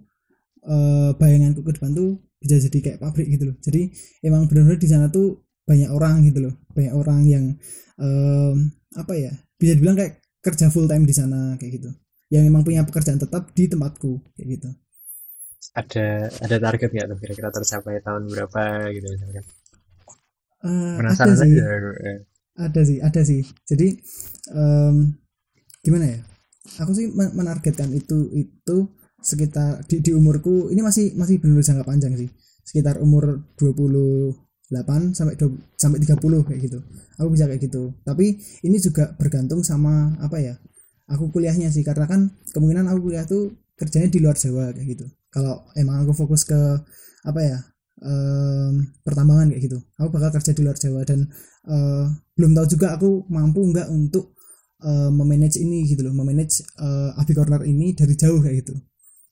eh, bayanganku ke depan tuh bisa jadi kayak pabrik gitu loh. Jadi emang benar-benar di sana tuh banyak orang gitu loh. Banyak orang yang em, apa ya? Bisa dibilang kayak kerja full time di sana kayak gitu. Yang emang punya pekerjaan tetap di tempatku kayak gitu. Ada ada target nggak tuh kira-kira tercapai tahun berapa gitu misalkan? Eh, ada sih. aja. eh. ada sih ada sih jadi em, gimana ya aku sih men- menargetkan itu itu sekitar di, di umurku ini masih masih benar jangka panjang sih sekitar umur 28 sampai 20 sampai 30 kayak gitu aku bisa kayak gitu tapi ini juga bergantung sama apa ya aku kuliahnya sih karena kan kemungkinan aku kuliah tuh kerjanya di luar Jawa kayak gitu kalau emang aku fokus ke apa ya em, pertambangan kayak gitu aku bakal kerja di luar Jawa dan eh, belum tahu juga aku mampu nggak untuk eh, memanage ini gitu loh memanage eh, Abi Corner ini dari jauh kayak gitu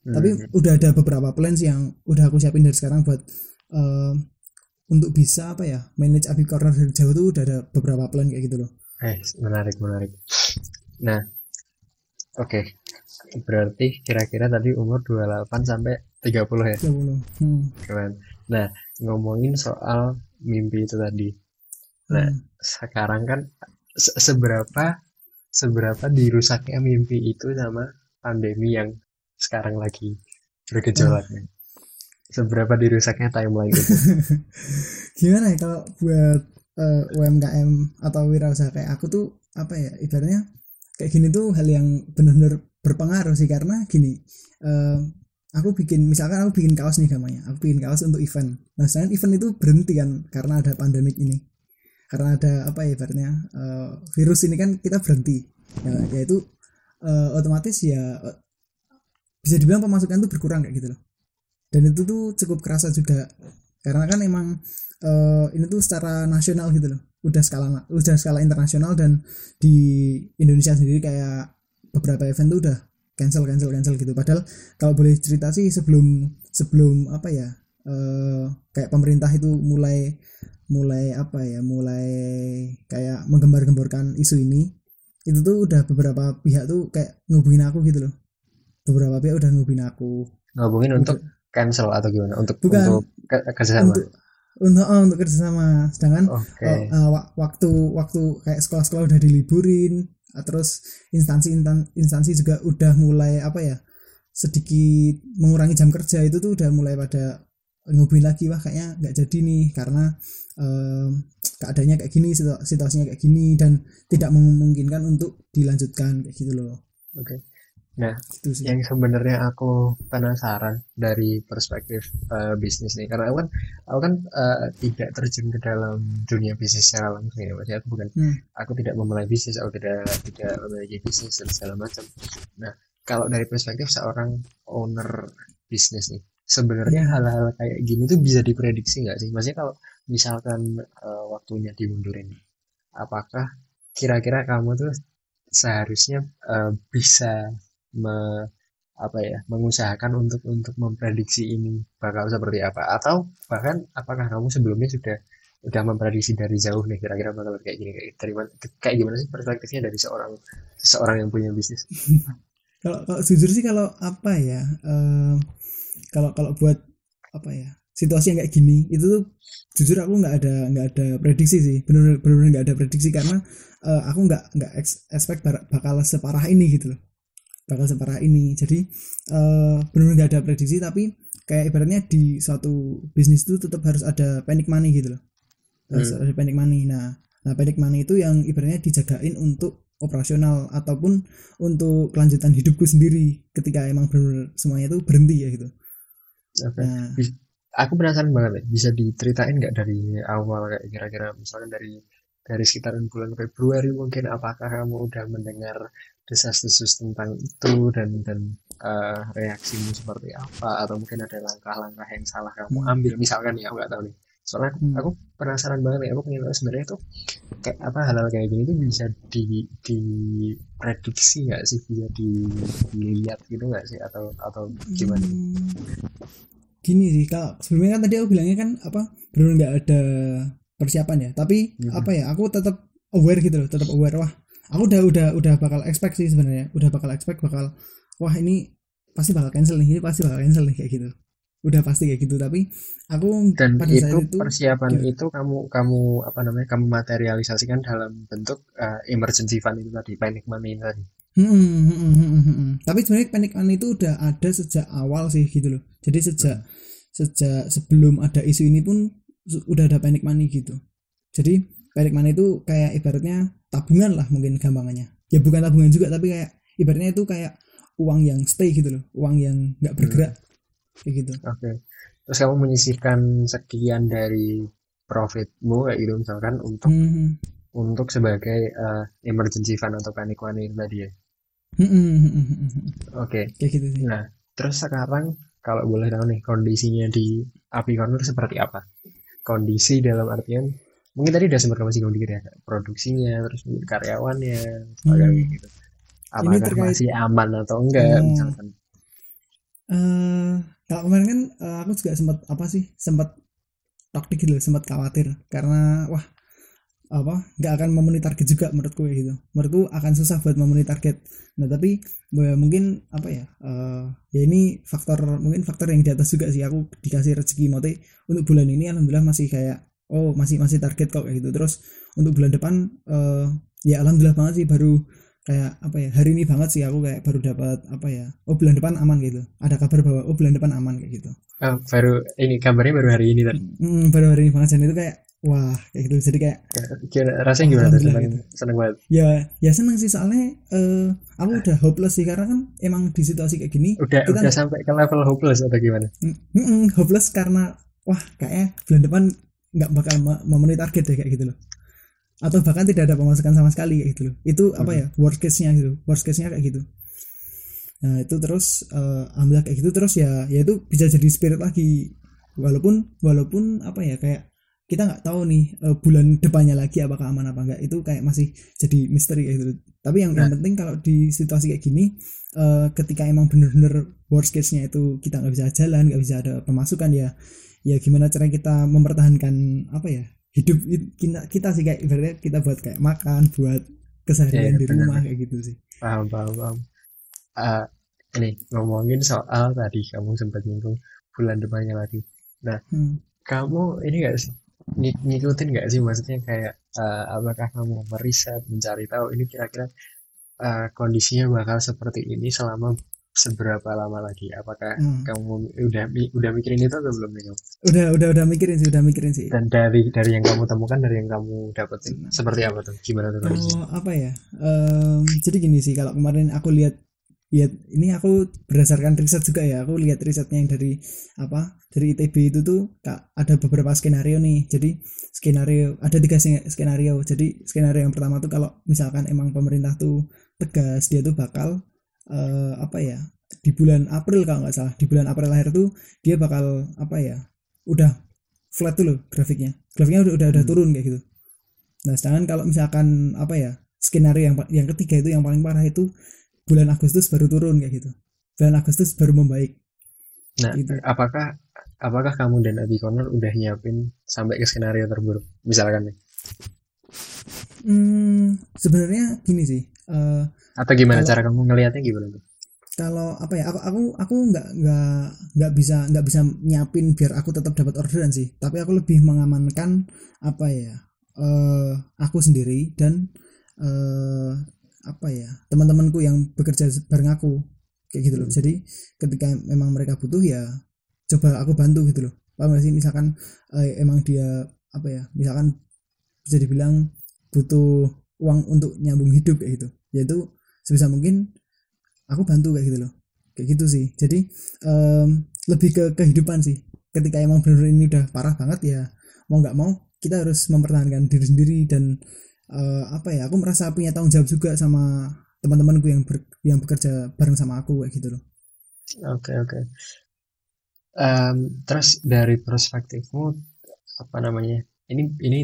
tapi Hmm. udah ada beberapa plans yang udah aku siapin dari sekarang buat eh, untuk bisa apa ya manage Abi Corner dari jauh tuh udah ada beberapa plan kayak gitu loh Eh, menarik, menarik. Nah, oke. berarti kira-kira tadi umur 28 sampai 30 ya 30 hmm. keren nah ngomongin soal mimpi itu tadi. Nah Hmm. sekarang kan se- seberapa seberapa dirusaknya mimpi itu sama pandemi yang sekarang lagi bergejolaknya? Seberapa dirusaknya timeline itu? Gimana ya kalau buat eh, UMKM atau wirausaha? Kayak aku tuh apa ya ibaratnya kayak gini tuh hal yang benar-benar berpengaruh sih. Karena gini eh, aku bikin misalkan aku bikin kaos nih gamanya aku bikin kaos untuk event. Nah sedangkan event itu berhenti kan karena ada pandemik ini. Karena ada apa ya ibaratnya eh, virus ini kan kita berhenti. Ya yaitu eh, otomatis ya bisa dibilang pemasukan tuh berkurang kayak gitu loh. Dan itu tuh cukup kerasa juga. Karena kan emang eh, ini tuh secara nasional gitu loh. Udah skala udah skala internasional dan di Indonesia sendiri kayak beberapa event tuh udah cancel cancel cancel gitu. Padahal kalau boleh cerita sih sebelum sebelum apa ya eh, kayak pemerintah itu mulai mulai apa ya mulai kayak menggembar-gemborkan isu ini itu tuh udah beberapa pihak tuh kayak ngubungin aku gitu loh. Beberapa pihak udah ngubungin aku. Ngomongin untuk cancel atau gimana? Untuk Bukan. untuk ke- kerjasama? Untuk untuk oh, untuk kerjasama. Sedangkan oh, uh, wa- waktu waktu kayak sekolah-sekolah udah diliburin terus instansi instansi juga udah mulai apa ya sedikit mengurangi jam kerja itu tuh udah mulai pada ngubungin lagi wah kayaknya nggak jadi nih karena em, keadaannya kayak gini situ- situasinya kayak gini dan tidak memungkinkan untuk dilanjutkan kayak gitu loh. Oke nah sih. yang sebenarnya aku penasaran dari perspektif eh, bisnis nih karena aku kan aku kan eh, tidak terjun ke dalam dunia bisnis secara langsung ya maksudnya aku bukan Hmm. aku tidak memulai bisnis aku tidak tidak memiliki bisnis dan segala macam. Nah kalau dari perspektif seorang owner bisnis nih sebenarnya hal-hal kayak gini tuh bisa diprediksi nggak sih? Maksudnya kalau misalkan eh, waktunya dimundurin apakah kira-kira kamu tuh seharusnya eh, bisa me, apa ya mengusahakan untuk untuk memprediksi ini bakal seperti apa. Atau bahkan apakah kamu sebelumnya sudah udah memprediksi dari jauh nih kira-kira bakal kayak gini kayak dari mana- kayak gimana sih perspektifnya dari seorang seorang yang punya bisnis? Kalau kalau jujur sih kalau apa ya eh, kalau kalau buat apa ya situasi yang kayak gini itu tuh jujur aku nggak ada nggak ada prediksi sih. Benar benar nggak ada prediksi karena eh, aku nggak nggak ex- expect bakal separah ini gitu loh bakal separah ini. Jadi eh benar nggak ada prediksi tapi kayak ibaratnya di suatu bisnis itu tetap harus ada panic money gitu loh. Harus ada panic money. Nah nah panic money itu yang ibaratnya dijagain untuk operasional ataupun untuk kelanjutan hidupku sendiri ketika emang benar semuanya itu berhenti ya gitu. Oke. nah. Aku penasaran banget ya bisa diceritain nggak dari awal kayak kira-kira misalnya dari dari sekitaran bulan Februari mungkin apakah kamu udah mendengar desas-desus tentang itu dan dan eh, reaksimu seperti apa atau mungkin ada langkah-langkah yang salah kamu Hmm. ambil. Misalkan ya aku nggak tahu nih. Soalnya aku, Hmm. aku penasaran banget nih aku pengen tahu sebenarnya tuh kayak apa hal-hal kayak gini tuh bisa di diprediksi nggak sih? Bisa di- dilihat gitu nggak sih? Atau atau gimana? Hmm, gini sih kalau sebelumnya kan tadi aku bilangnya kan apa benar nggak ada persiapan ya. Tapi Mhm. apa ya aku tetap aware gitu loh tetap aware. Wah aku udah udah udah bakal expect sih sebenarnya udah bakal expect bakal wah ini pasti bakal cancel nih ini pasti bakal cancel nih kayak gitu udah pasti kayak gitu tapi aku dan pada itu saat itu persiapan gimana? itu kamu kamu apa namanya kamu materialisasikan dalam bentuk eh, emergency fund itu tadi panic money tadi Hmm, hmm, hmm, hmm, hmm, hmm. Tapi sebenarnya panic money itu udah ada sejak awal sih gitu loh. Jadi sejak sejak sebelum ada isu ini pun udah ada panic money gitu. Jadi panic money itu kayak ibaratnya tabungan lah mungkin gampangannya. Ya bukan tabungan juga tapi kayak ibaratnya itu kayak uang yang stay gitu loh, uang yang nggak bergerak kayak gitu. oke terus kamu menyisihkan sekian dari profitmu kayak gitu misalkan untuk Hmm, hmm. untuk sebagai eh, emergency fund atau panic money tadi ya Hmm, hmm, hmm, hmm, hmm, hmm. oke Kayak gitu sih. nah terus sekarang kalau boleh tahu nih kondisinya di Api Corner seperti apa kondisi dalam artian mungkin tadi udah sempat kamu singgung dikit ya produksinya terus karyawannya sebagainya Hmm. gitu. Apakah terkait- masih aman atau enggak Oh. misalkan? Eh kalau kemarin kan eh, aku juga sempat apa sih sempat taktik gitu sempat khawatir. Karena wah apa nggak akan memenuhi target juga menurutku ya gitu. Menurutku akan susah buat memenuhi target. Nah tapi ya, mungkin apa ya uh, ya ini faktor mungkin faktor yang di atas juga sih. Aku dikasih rezeki mote untuk bulan ini alhamdulillah masih kayak oh masih masih target kok kayak gitu. Terus untuk bulan depan uh, ya alhamdulillah banget sih baru kayak apa ya hari ini banget sih aku kayak baru dapat apa ya oh bulan depan aman gitu. Ada kabar bahwa oh bulan depan aman kayak gitu. Oh, baru ini kabarnya baru hari ini tadi mm, baru hari ini banget dan itu kayak wah kayak gitu. Jadi kayak gimana rasanya gimana tuh seneng, gitu. seneng banget? Ya ya seneng sih soalnya uh, aku udah hopeless sih karena kan emang di situasi kayak gini udah kita udah sampai ke level hopeless atau gimana? Mm, mm, hopeless karena wah kayaknya bulan depan nggak bakal memenuhi target deh kayak gitu loh. Atau bahkan tidak ada pemasukan sama sekali kayak gitu loh. Itu hmm. apa ya worst case nya gitu worst case nya kayak gitu. Nah itu terus uh, alhamdulillah kayak gitu terus ya ya itu bisa jadi spirit lagi. Walaupun walaupun apa ya kayak kita nggak tahu nih uh, bulan depannya lagi apakah aman apa enggak itu kayak masih jadi misteri kayak gitu tapi yang, nah. yang penting kalau di situasi kayak gini uh, ketika emang bener-bener worst case-nya itu kita nggak bisa jalan nggak bisa ada pemasukan ya ya gimana cara kita mempertahankan apa ya hidup kita kita sih kayak ibaratnya kita buat kayak makan buat keseharian ya, di bener. rumah kayak gitu sih paham paham paham uh, ini ngomongin soal tadi kamu sempat nyinggung bulan depannya lagi nah hmm. kamu ini gak sih ng ngikutin nggak sih maksudnya kayak uh, apakah kamu meriset mencari tahu ini kira-kira uh, kondisinya bakal seperti ini selama seberapa lama lagi? Apakah hmm. kamu udah udah mikirin itu atau belum nih udah udah udah mikirin sih udah mikirin sih. Dan dari dari yang kamu temukan dari yang kamu dapetin hmm. seperti apa tuh? Gimana tuh oh, apa ya? Um, jadi gini sih kalau kemarin aku lihat ya ini aku berdasarkan riset juga ya aku lihat risetnya yang dari apa dari ITB itu tuh kak, ada beberapa skenario nih. Jadi skenario ada tiga skenario. Jadi skenario yang pertama tuh kalau misalkan emang pemerintah tuh tegas dia tuh bakal uh, apa ya di bulan April kalau nggak salah di bulan April akhir tuh dia bakal apa ya udah flat tuh loh grafiknya. Grafiknya udah udah, udah hmm. turun kayak gitu. Nah sedangkan kalau misalkan apa ya skenario yang yang ketiga itu yang paling parah itu bulan Agustus baru turun kayak gitu. Bulan Agustus baru membaik. Nah gitu. apakah apakah kamu dan Abi Connor udah nyiapin sampai ke skenario terburuk? Misalkan nih. Hmm, sebenarnya gini sih uh, atau gimana kalau, cara kamu ngelihatnya gimana tuh? Kalau apa ya aku aku aku nggak nggak nggak bisa nggak bisa nyiapin biar aku tetap dapat orderan sih. Tapi aku lebih mengamankan apa ya uh, aku sendiri dan uh, apa ya teman-temanku yang bekerja bareng aku kayak gitu loh. Hmm. jadi ketika memang mereka butuh ya coba aku bantu gitu loh. Paham gak sih? Misalkan uh, emang dia apa ya misalkan bisa dibilang butuh uang untuk nyambung hidup kayak gitu yaitu sebisa mungkin aku bantu kayak gitu loh. Kayak gitu sih. Jadi um, lebih ke kehidupan sih. Ketika emang benar ini udah parah banget ya mau nggak mau kita harus mempertahankan diri sendiri dan uh, apa ya aku merasa punya tanggung jawab juga sama teman-temanku yang ber, yang bekerja bareng sama aku kayak gitu loh. Oke okay, oke. Okay. um, terus dari perspektifmu apa namanya ini ini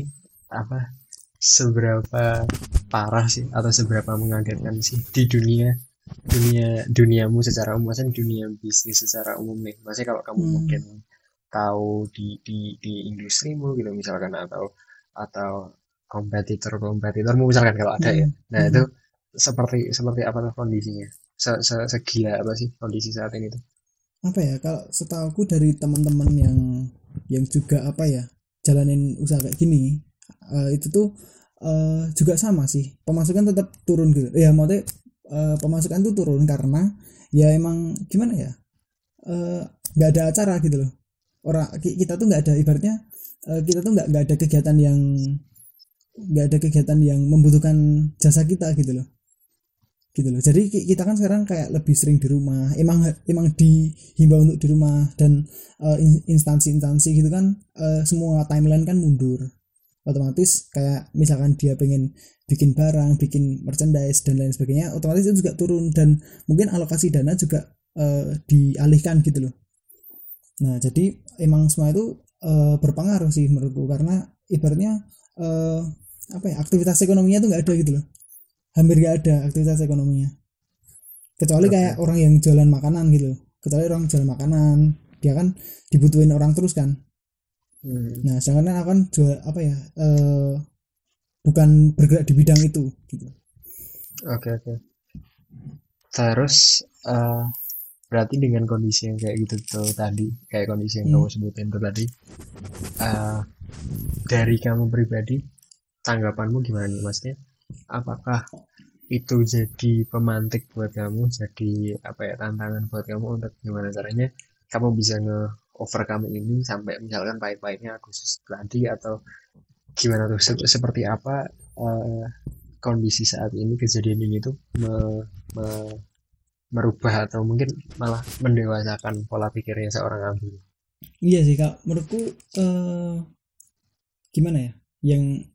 apa seberapa parah sih atau seberapa mengagetkan sih di dunia dunia duniamu secara umum maksudnya dunia bisnis secara umum nih maksudnya kalau kamu hmm. mungkin tahu di di di industrimu gitu misalkan atau atau kompetitor kompetitormu misalkan kalau ada ya. hmm. ya nah hmm. itu seperti seperti apa tuh kondisinya se, se segila apa sih kondisi saat ini tuh apa ya kalau setahu dari teman-teman yang yang juga apa ya jalanin usaha kayak gini uh, itu tuh uh, juga sama sih. Pemasukan tetap turun gitu. Ya maksudnya uh, pemasukan tuh turun karena ya emang gimana ya? Nggak uh, ada acara gitu loh. Orang kita tuh nggak ada ibaratnya uh, kita tuh nggak nggak ada kegiatan yang nggak ada kegiatan yang membutuhkan jasa kita gitu loh. Gitu loh. Jadi kita kan sekarang kayak lebih sering di rumah. Emang emang dihimbau untuk di rumah dan uh, instansi-instansi gitu kan uh, semua timeline kan mundur otomatis kayak misalkan dia pengen bikin barang bikin merchandise dan lain sebagainya otomatis itu juga turun. Dan mungkin alokasi dana juga uh, dialihkan gitu loh. Nah jadi emang semua itu uh, berpengaruh sih menurutku. Karena ibaratnya uh, apa ya aktivitas ekonominya tuh nggak ada gitu loh. Hampir nggak ada aktivitas ekonominya. Kecuali okay. kayak orang yang jualan makanan gitu kecuali orang jualan makanan dia kan dibutuhin orang terus kan hmm. nah sedangkan akan jual apa ya uh, bukan bergerak di bidang itu gitu Oke oke. Terus eh, berarti dengan kondisi yang kayak gitu tuh tadi, kayak kondisi yang Hmm. kamu sebutin tuh tadi, eh, dari kamu pribadi, tanggapanmu gimana nih maksudnya? Apakah itu jadi pemantik buat kamu, jadi apa ya tantangan buat kamu untuk gimana caranya kamu bisa nge-overcome ini sampai misalkan pahit-pahitnya Agustus tadi atau gimana tuh? Se- seperti apa eh, kondisi saat ini kejadian ini tuh me- me- merubah atau mungkin malah mendewasakan pola pikirnya seorang Abi. iya sih kak. Menurutku eh, gimana ya? Yang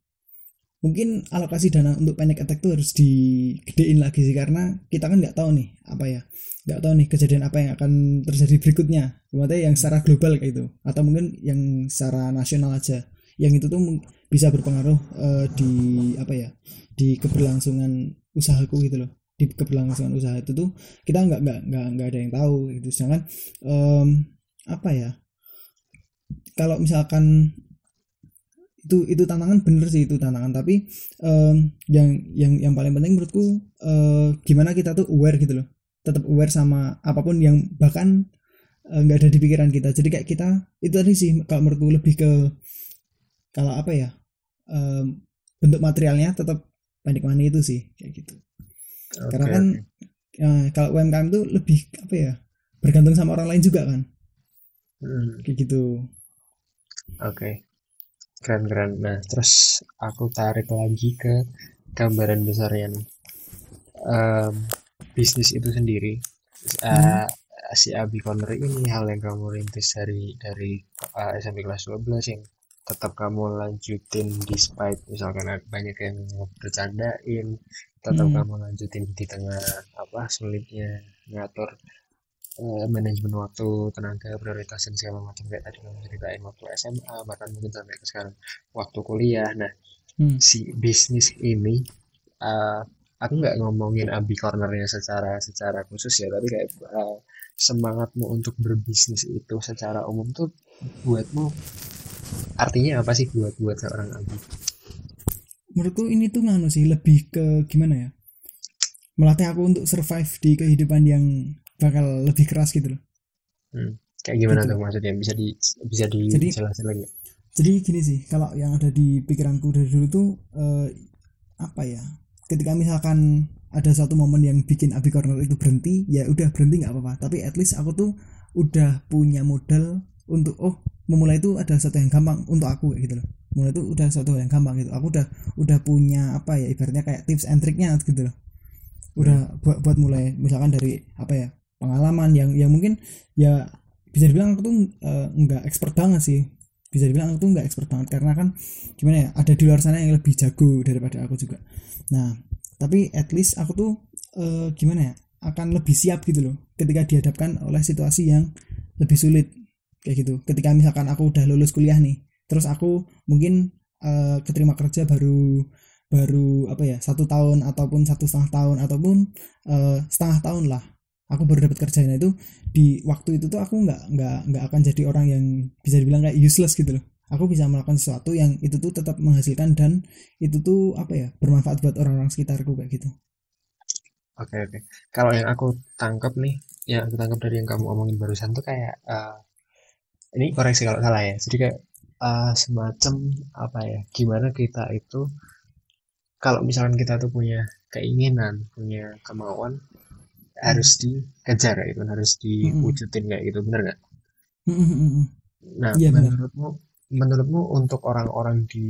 mungkin alokasi dana untuk panic attack tuh harus digedein lagi sih karena kita kan nggak tahu nih apa ya. Nggak tahu nih kejadian apa yang akan terjadi berikutnya. Maksudnya yang secara global kayak itu atau mungkin yang secara nasional aja. Yang itu tuh bisa berpengaruh eh, di apa ya di keberlangsungan usahaku gitu loh. Di keberlangsungan usaha itu tuh kita nggak nggak nggak nggak ada yang tahu gitu. Sedangkan em, apa ya kalau misalkan itu itu tantangan bener sih itu tantangan. Tapi em, yang yang yang paling penting menurutku eh, gimana kita tuh aware gitu loh. Tetap aware sama apa pun yang bahkan eh, nggak ada di pikiran kita. Jadi kayak kita itu tadi sih kalau menurutku lebih ke kalau apa ya em, bentuk materialnya tetap panik money itu sih kayak gitu. Oke, karena kan eh, kalau UMKM itu lebih apa ya bergantung sama orang lain juga kan. Hmm, kayak gitu. Oke. Keren-keren. Nah, terus aku tarik lagi ke gambaran besarnya nih. Em, bisnis itu sendiri, eh, si Abi Corner ini hal yang kamu rintis dari dari eh, SMP kelas 12 yang tetap kamu lanjutin despite misalkan banyak yang bercandain, tetap Hmm. kamu lanjutin di tengah apa sulitnya ngatur eh, manajemen waktu, tenaga, prioritas dan segala macam kayak tadi kamu ceritain waktu SMA, bahkan mungkin sampai ke sekarang waktu kuliah. Nah, Hmm. si bisnis ini eh, aku nggak ngomongin Abi Cornernya secara secara khusus ya, tapi kayak eh, semangatmu untuk berbisnis itu secara umum tuh buatmu artinya apa sih buat buat seorang Abi? menurutku ini tuh nganu sih lebih ke gimana ya melatih aku untuk survive di kehidupan yang bakal lebih keras gitu loh. Hmm. Kayak gimana Gitu. tuh maksudnya? Bisa di bisa Jadi- dijelasin lagi? jadi gini sih kalau yang ada di pikiranku dari dulu tuh eh, apa ya? Ketika misalkan ada satu momen yang bikin Abi Corner itu berhenti ya udah berhenti nggak apa-apa. Tapi at least aku tuh udah punya modal untuk oh memulai itu ada satu yang gampang untuk aku gitu loh. Mulai itu udah satu yang gampang gitu. Aku udah udah punya apa ya ibaratnya kayak tips and triknya gitu loh. Udah buat buat mulai misalkan dari apa ya pengalaman yang yang mungkin ya bisa dibilang aku tuh eh, nggak expert banget sih. Bisa dibilang aku tuh nggak expert banget karena kan gimana ya ada di luar sana yang lebih jago daripada aku juga. Nah tapi at least aku tuh eh, gimana ya akan lebih siap gitu loh ketika dihadapkan oleh situasi yang lebih sulit kayak gitu. Ketika misalkan aku udah lulus kuliah nih terus aku mungkin eh, keterima kerja baru baru apa ya satu tahun ataupun satu setengah tahun ataupun eh, setengah tahun lah aku baru dapat kerjanya itu di waktu itu tuh aku nggak nggak nggak akan jadi orang yang bisa dibilang kayak useless gitu loh aku bisa melakukan sesuatu yang itu tuh tetap menghasilkan dan itu tuh apa ya bermanfaat buat orang-orang sekitarku kayak gitu Oke oke. Kalau yang aku tangkap nih, yang aku tangkap dari yang kamu omongin barusan tuh kayak eh, ini koreksi kalau salah ya. Jadi kayak eh, semacam apa ya? Gimana kita itu kalau misalkan kita tuh punya keinginan, punya kemauan harus dikejar kayak gitu, harus diwujudin kayak gitu, bener nggak? Nah, Iya, benar. menurutmu menurutmu untuk orang-orang di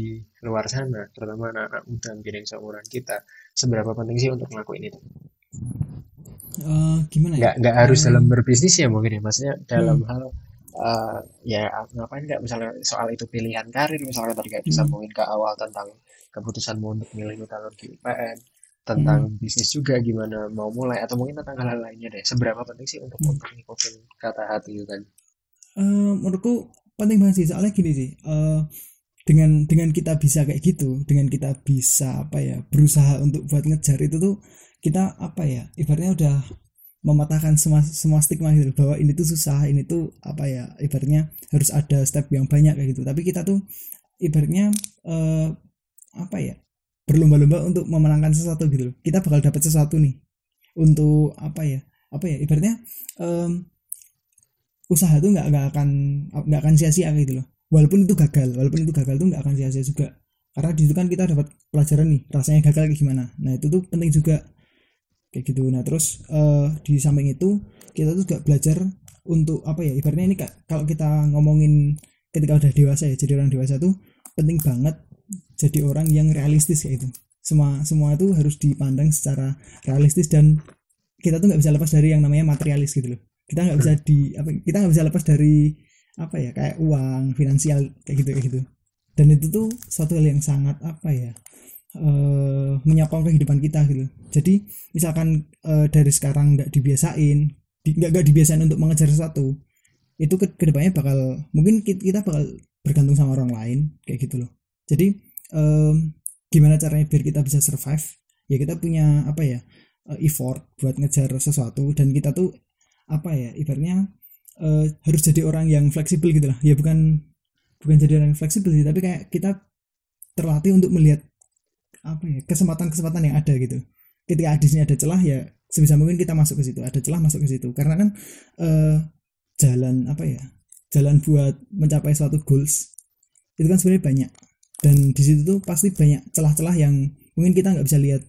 luar sana, terutama anak-anak muda mungkin yang seumuran kita, seberapa penting sih untuk ngelakuin itu? Eh, gimana ya nggak nggak harus Eh, dalam berbisnis ya mungkin ya maksudnya dalam Hmm. hal eh, ya ngapain nggak misalnya soal itu pilihan karir misalnya tadi kayak Hmm. disambungin ke awal tentang keputusanmu untuk milih metalurgi UPN tentang Hmm. bisnis juga gimana mau mulai atau mungkin tentang hal-hal lainnya deh seberapa penting sih untuk Hmm. untuk ngikutin kata hati itu tadi Eh, menurutku penting banget sih soalnya gini sih eh, dengan dengan kita bisa kayak gitu dengan kita bisa apa ya berusaha untuk buat ngejar itu tuh kita apa ya ibaratnya udah mematahkan semua semua stigma gitu bahwa ini tuh susah ini tuh apa ya ibaratnya harus ada step yang banyak kayak gitu tapi kita tuh ibaratnya eh, apa ya berlomba-lomba untuk memenangkan sesuatu gitu loh. Kita bakal dapat sesuatu nih untuk apa ya? Apa ya? Ibaratnya um, usaha tuh nggak nggak akan nggak akan sia-sia gitu loh. Walaupun itu gagal walaupun itu gagal tuh nggak akan sia-sia juga. Karena di situ kan kita dapat pelajaran nih rasanya gagal kayak gimana. Nah itu tuh penting juga. Kayak gitu. Nah terus uh, di samping itu kita tuh juga belajar untuk apa ya? Ibaratnya ini kalau kita ngomongin ketika udah dewasa ya jadi orang dewasa tuh penting banget jadi orang yang realistis kayak itu semua semua itu harus dipandang secara realistis dan kita tuh nggak bisa lepas dari yang namanya materialis gitu loh. Kita nggak bisa di apa kita nggak bisa lepas dari apa ya kayak uang finansial kayak gitu kayak gitu. Dan itu tuh satu hal yang sangat apa ya uh, menyokong kehidupan kita gitu. Jadi misalkan uh, dari sekarang nggak dibiasain nggak nggak dibiasain untuk mengejar sesuatu itu ke ke depannya bakal mungkin kita bakal bergantung sama orang lain kayak gitu loh. Jadi um, gimana caranya biar kita bisa survive? Ya kita punya apa ya uh, effort buat ngejar sesuatu dan kita tuh apa ya ibaratnya uh, harus jadi orang yang fleksibel gitu lah. Ya bukan bukan jadi orang yang fleksibel sih tapi kayak kita terlatih untuk melihat apa ya kesempatan-kesempatan yang ada gitu. Ketika di sini ada celah ya sebisa mungkin kita masuk ke situ. Ada celah masuk ke situ. Karena kan uh, jalan apa ya jalan buat mencapai suatu goals itu kan sebenarnya banyak dan di situ tuh pasti banyak celah-celah yang mungkin kita nggak bisa lihat.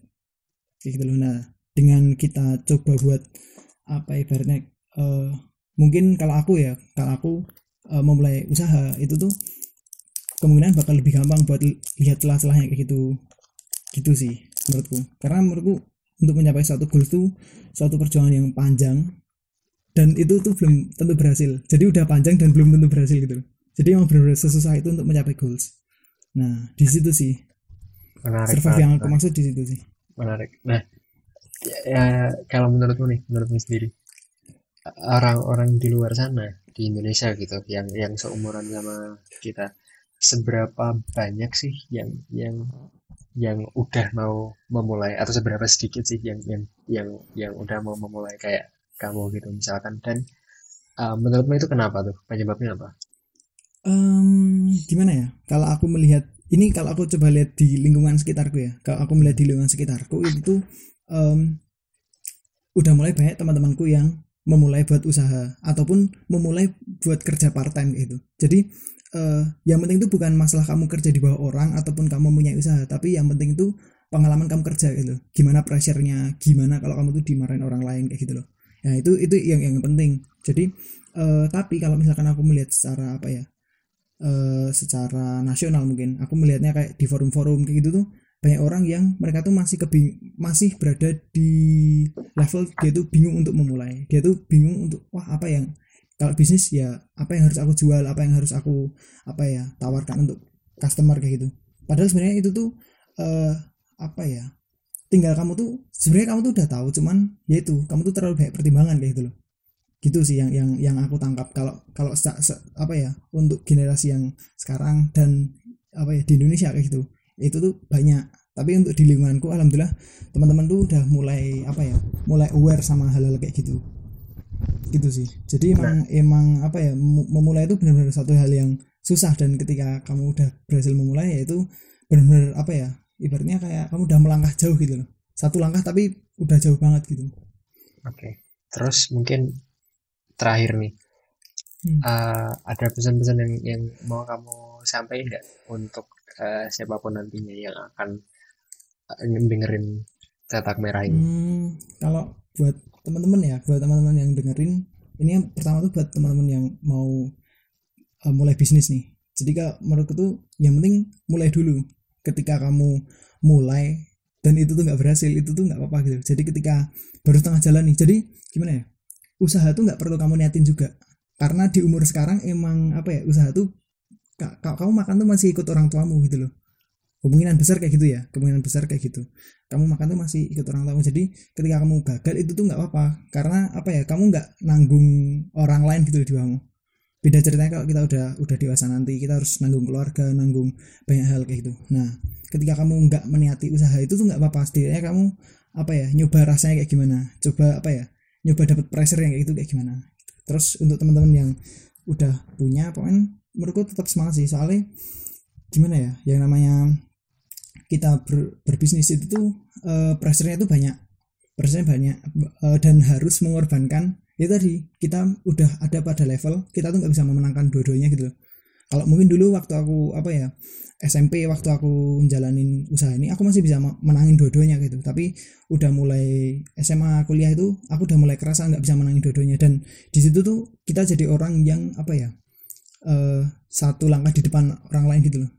Kayak gitu loh. Nah dengan kita coba buat apa ibaratnya uh, mungkin kalau aku ya kalau aku uh, memulai usaha itu tuh kemungkinan bakal lebih gampang buat lihat celah-celahnya kayak gitu. Gitu sih menurutku. Karena menurutku untuk mencapai suatu goal itu suatu perjuangan yang panjang dan itu tuh belum tentu berhasil. Jadi udah panjang dan belum tentu berhasil gitu. Jadi emang benar-benar sesusah itu untuk mencapai goals nah di situ sih. Menarik, survive menarik, yang aku maksud di situ sih. Menarik. Nah ya, ya kalau menurutmu nih menurutmu sendiri orang-orang di luar sana di Indonesia gitu yang yang seumuran sama kita seberapa banyak sih yang yang yang udah mau memulai atau seberapa sedikit sih yang yang yang yang udah mau memulai kayak kamu gitu misalkan? Dan uh, menurutmu itu kenapa tuh? Penyebabnya apa? Um, gimana ya kalau aku melihat ini kalau aku coba lihat di lingkungan sekitarku ya kalau aku melihat di lingkungan sekitarku itu um, udah mulai banyak teman-temanku yang memulai buat usaha ataupun memulai buat kerja part time gitu. Jadi uh, yang penting itu bukan masalah kamu kerja di bawah orang ataupun kamu punya usaha, tapi yang penting itu pengalaman kamu kerja gitu. Gimana pressure-nya, gimana kalau kamu tuh dimarahin orang lain kayak gitu loh. Nah, itu itu yang yang penting. Jadi uh, tapi kalau misalkan aku melihat secara apa ya? Uh, secara nasional mungkin. Aku melihatnya kayak di forum-forum kayak gitu tuh banyak orang yang mereka tuh masih kebing masih berada di level dia tuh bingung untuk memulai. Dia tuh bingung untuk wah apa yang kalau bisnis ya apa yang harus aku jual apa yang harus aku apa ya tawarkan untuk customer kayak gitu. Padahal sebenarnya itu tuh uh, apa ya tinggal kamu tuh sebenarnya kamu tuh udah tahu cuman ya itu kamu tuh terlalu banyak pertimbangan kayak gitu loh gitu sih yang yang yang aku tangkap. Kalau kalau se, se, apa ya untuk generasi yang sekarang dan apa ya di Indonesia kayak gitu itu tuh banyak. Tapi untuk di lingkunganku alhamdulillah teman-teman tuh udah mulai apa ya mulai aware sama hal-hal kayak gitu. Gitu sih. Jadi emang nah. emang apa ya memulai itu benar-benar satu hal yang susah. Dan ketika kamu udah berhasil memulai ya itu benar-benar apa ya ibaratnya kayak kamu udah melangkah jauh gitu loh. Satu langkah tapi udah jauh banget gitu. Oke. Okay. terus mungkin terakhir nih hmm. uh, ada pesan-pesan yang yang mau kamu sampaikan nggak untuk uh, siapa pun nantinya yang akan uh, dengerin cetak merah ini? Hmm, kalau buat teman-teman ya, buat teman-teman yang dengerin, ini yang pertama tuh buat teman-teman yang mau uh, mulai bisnis nih. Jadi kalau menurutku tuh yang penting mulai dulu. Ketika kamu mulai dan itu tuh nggak berhasil, itu tuh nggak apa-apa gitu. Jadi ketika baru tengah jalan nih, jadi gimana ya? Usaha tuh nggak perlu kamu niatin juga. Karena di umur sekarang emang apa ya usaha tuh kalau kamu makan tuh masih ikut orang tuamu gitu loh. Kemungkinan besar kayak gitu ya kemungkinan besar kayak gitu. Kamu makan tuh masih ikut orang tuamu. Jadi ketika kamu gagal itu tuh nggak apa-apa. Karena apa ya kamu nggak nanggung orang lain gitu di bawahmu beda ceritanya kalau kita udah udah dewasa nanti kita harus nanggung keluarga nanggung banyak hal kayak gitu. Nah ketika kamu nggak meniati usaha itu tuh nggak apa-apa. Setidaknya kamu apa ya nyoba rasanya kayak gimana. Coba apa ya nyoba dapat pressure yang kayak gitu kayak gimana? Terus untuk teman-teman yang udah punya pokoknya menurutku tetap semangat sih. Soalnya gimana ya yang namanya kita ber, berbisnis itu tuh uh, pressure-nya itu banyak. Pressure banyak uh, dan harus mengorbankan. Itu tadi kita udah ada pada level kita tuh nggak bisa memenangkan dua-duanya gitu loh kalau mungkin dulu waktu aku apa ya SMP waktu aku menjalanin usaha ini aku masih bisa menangin dua-duanya gitu. Tapi udah mulai SMA kuliah itu aku udah mulai kerasa nggak bisa menangin dua-duanya. Dan di situ tuh kita jadi orang yang apa ya uh, satu langkah di depan orang lain gitu loh.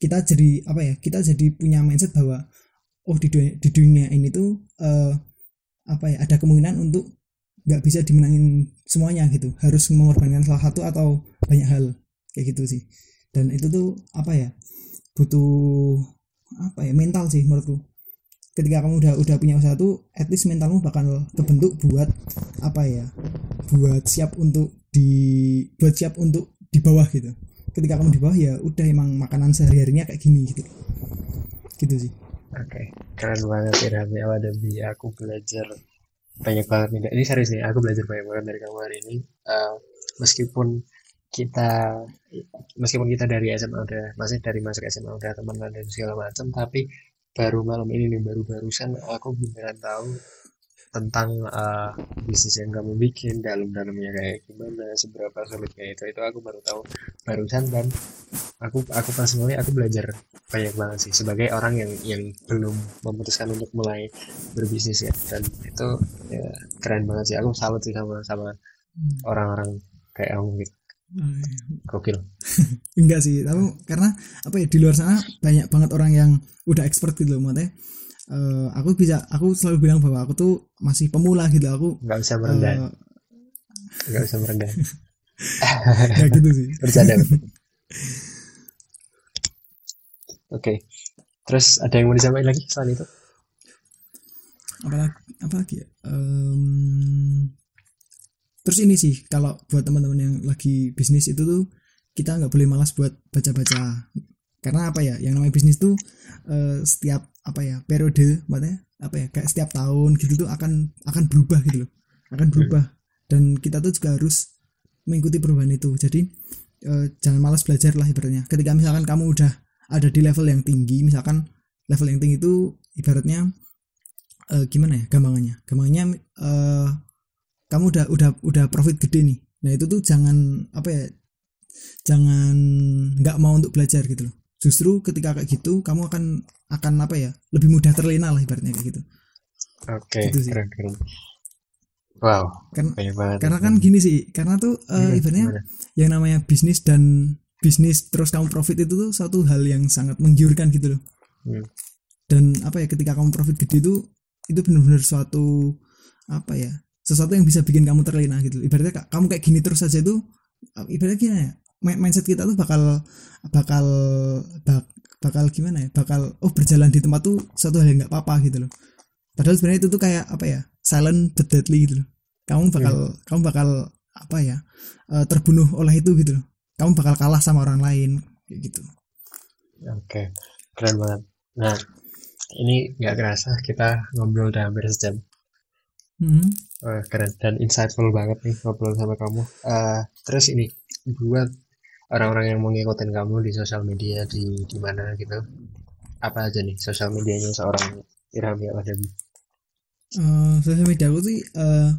Kita jadi apa ya kita jadi punya mindset bahwa oh di dunia, di dunia ini tuh uh, apa ya ada kemungkinan untuk nggak bisa dimenangin semuanya gitu. Harus mengorbankan salah satu atau banyak hal kayak gitu sih. Dan itu tuh apa ya butuh apa ya mental sih menurutku. Ketika kamu udah udah punya usaha tuh at least mentalmu bakal terbentuk buat apa ya buat siap untuk di buat siap untuk di bawah gitu. Ketika kamu di bawah ya udah emang makanan sehari harinya kayak gini gitu. Gitu sih. Oke okay. keren banget Irami Awadabi aku belajar banyak banget. Nih ini serius nih aku belajar banyak banget dari kamu hari ini. Uh, meskipun kita meskipun kita dari SMA udah masih dari masuk SMA udah teman dan segala macam tapi baru malam ini nih baru barusan aku beneran tahu tentang uh, bisnis yang kamu bikin dalam-dalamnya kayak gimana seberapa sulitnya itu itu aku baru tahu barusan dan aku aku personally aku belajar banyak banget sih sebagai orang yang yang belum memutuskan untuk mulai berbisnis ya dan itu ya keren banget sih aku salut sih sama sama hmm. orang-orang kayak kamu gitu gokil. Enggak sih tapi karena apa ya di luar sana banyak banget orang yang udah expert gitu loh maksudnya uh, aku bisa aku selalu bilang bahwa aku tuh masih pemula gitu aku nggak bisa merendah. uh, nggak bisa merendah. Ya gitu sih. Bercanda. Oke. Okay. terus ada yang mau disampaikan lagi selain itu? Apalagi apa lagi ya? Um, terus ini sih kalau buat teman-teman yang lagi bisnis itu tuh kita nggak boleh malas buat baca-baca. Karena apa ya yang namanya bisnis tuh uh, setiap apa ya periode maksudnya apa ya kayak setiap tahun gitu tuh akan akan berubah gitu loh. Akan berubah. Dan kita tuh juga harus mengikuti perubahan itu. Jadi uh, jangan malas belajar lah ibaratnya. Ketika misalkan kamu udah ada di level yang tinggi misalkan level yang tinggi itu ibaratnya uh, gimana ya gampangannya gampangannya uh, kamu udah udah udah profit gede nih. Nah itu tuh jangan apa ya jangan nggak mau untuk belajar gitu loh. Justru ketika kayak gitu kamu akan akan apa ya lebih mudah terlena lah ibaratnya kayak gitu. Oke okay, gitu keren keren. Wow karena karena kan gini sih karena tuh uh, ibaratnya gimana? yang namanya bisnis dan bisnis terus kamu profit itu tuh satu hal yang sangat menggiurkan gitu loh. Hmm. dan apa ya ketika kamu profit gede itu itu benar-benar suatu apa ya sesuatu yang bisa bikin kamu terlena gitu. Ibaratnya kamu kayak gini terus saja itu ibaratnya gimana ya mindset kita tuh bakal bakal bak, bakal gimana ya bakal oh berjalan di tempat tuh satu hal yang nggak apa-apa gitu loh. Padahal sebenarnya itu tuh kayak apa ya silent but deadly gitu loh. Kamu bakal yeah. kamu bakal apa ya uh, terbunuh oleh itu gitu loh. Kamu bakal kalah sama orang lain kayak gitu. Oke okay. keren banget. Nah ini nggak kerasa kita ngobrol udah hampir sejam hmm. oh, keren dan insightful banget nih ngobrol sama kamu. Uh, terus ini buat orang-orang yang mau ngikutin kamu di sosial media di di mana gitu apa aja nih sosial medianya seorang Irham ya uh, sosial media aku sih uh,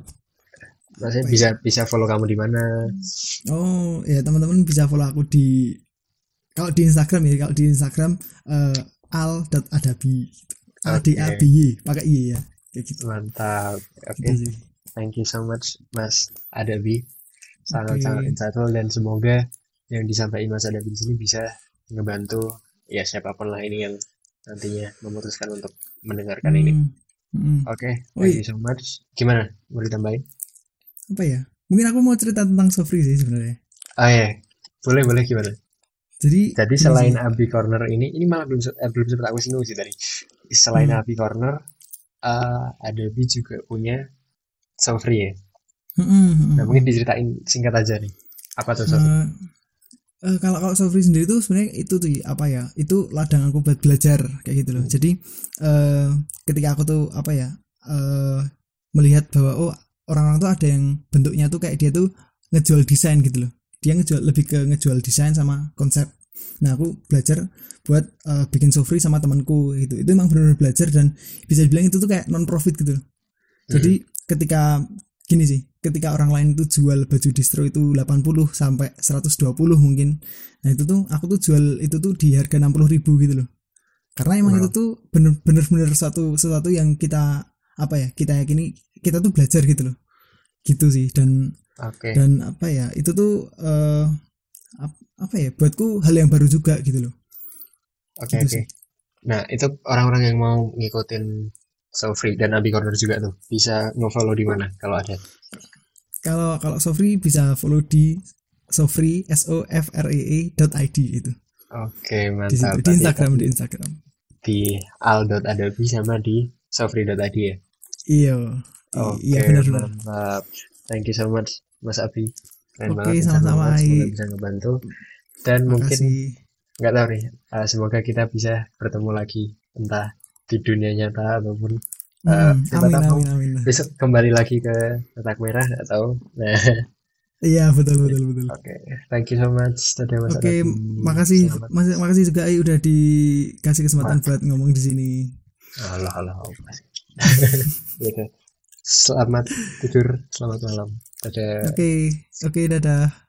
Maksudnya bisa ya? bisa follow kamu di mana? Oh ya teman-teman bisa follow aku di kalau di Instagram ya kalau di Instagram uh, al.adabi a d a b y pakai i ya gitu mantap oke okay. gitu thank you so much Mas Adabi sangat sangat okay. insightful dan semoga yang disampaikan Mas Adabi di sini bisa ngebantu ya siapa pun lah ini yang nantinya memutuskan untuk mendengarkan hmm. ini. Hmm. Oke, okay, thank you so much. Gimana? Mau ditambahin? Apa ya? Mungkin aku mau cerita tentang Sofri sih sebenarnya. Oh iya, boleh boleh gimana? Jadi, jadi selain. Abi Corner ini, ini malah belum eh, belum sempat aku singgung sih tadi. Selain hmm. Abi Corner, uh, Adobe juga punya Sofri ya. Hmm, hmm, hmm. Nah mungkin diceritain singkat aja nih. Apa tuh Sofri? Uh, uh, kalau kalau Sofri sendiri tuh sebenarnya itu tuh apa ya itu ladang aku buat belajar kayak gitu loh jadi uh, ketika aku tuh apa ya uh, melihat bahwa oh orang-orang tuh ada yang bentuknya tuh kayak dia tuh ngejual desain gitu loh dia ngejual lebih ke ngejual desain sama konsep nah aku belajar buat uh, bikin so free sama temanku gitu. Itu emang benar-benar belajar dan bisa dibilang itu tuh kayak non profit gitu. Jadi ketika gini sih ketika orang lain tuh jual baju distro itu 80 sampai 120 mungkin. Nah itu tuh aku tuh jual itu tuh di harga 60 ribu gitu loh. Karena emang Wow. itu tuh bener-bener bener satu sesuatu yang kita apa ya kita yakini kita tuh belajar gitu loh. Gitu sih dan Oke. dan apa ya itu tuh ap- apa ya buatku hal yang baru juga gitu loh Oke gitu oke. sih. Nah, itu orang-orang yang mau ngikutin So Free dan Abi Corner juga tuh bisa nge-follow di mana kalau ada. kalau kalau Sofri bisa follow di Sofri s o f r e e dot id itu Oke, di, mantap. situ, di Instagram di Instagram di al.adabi sama di sofri.id ya. iya Oke, iya benar-benar mantap. Thank you so much Mas Abi. Oke, banget sama-sama. Semoga bisa ngebantu. Dan mungkin makasih nggak tahu nih, uh, semoga kita bisa bertemu lagi entah di dunia nyata ataupun uh, Hmm, siapa amin tahu amin amin besok kembali lagi ke kotak merah tahu. Nah, iya betul betul betul oke. Thank you so much. Oke, Adabi. makasih, makasih, makasih juga Ai udah dikasih kesempatan buat ngomong di sini. Allah Allah. gitu. Selamat tidur, selamat malam. Dadah. Oke, oke, dadah.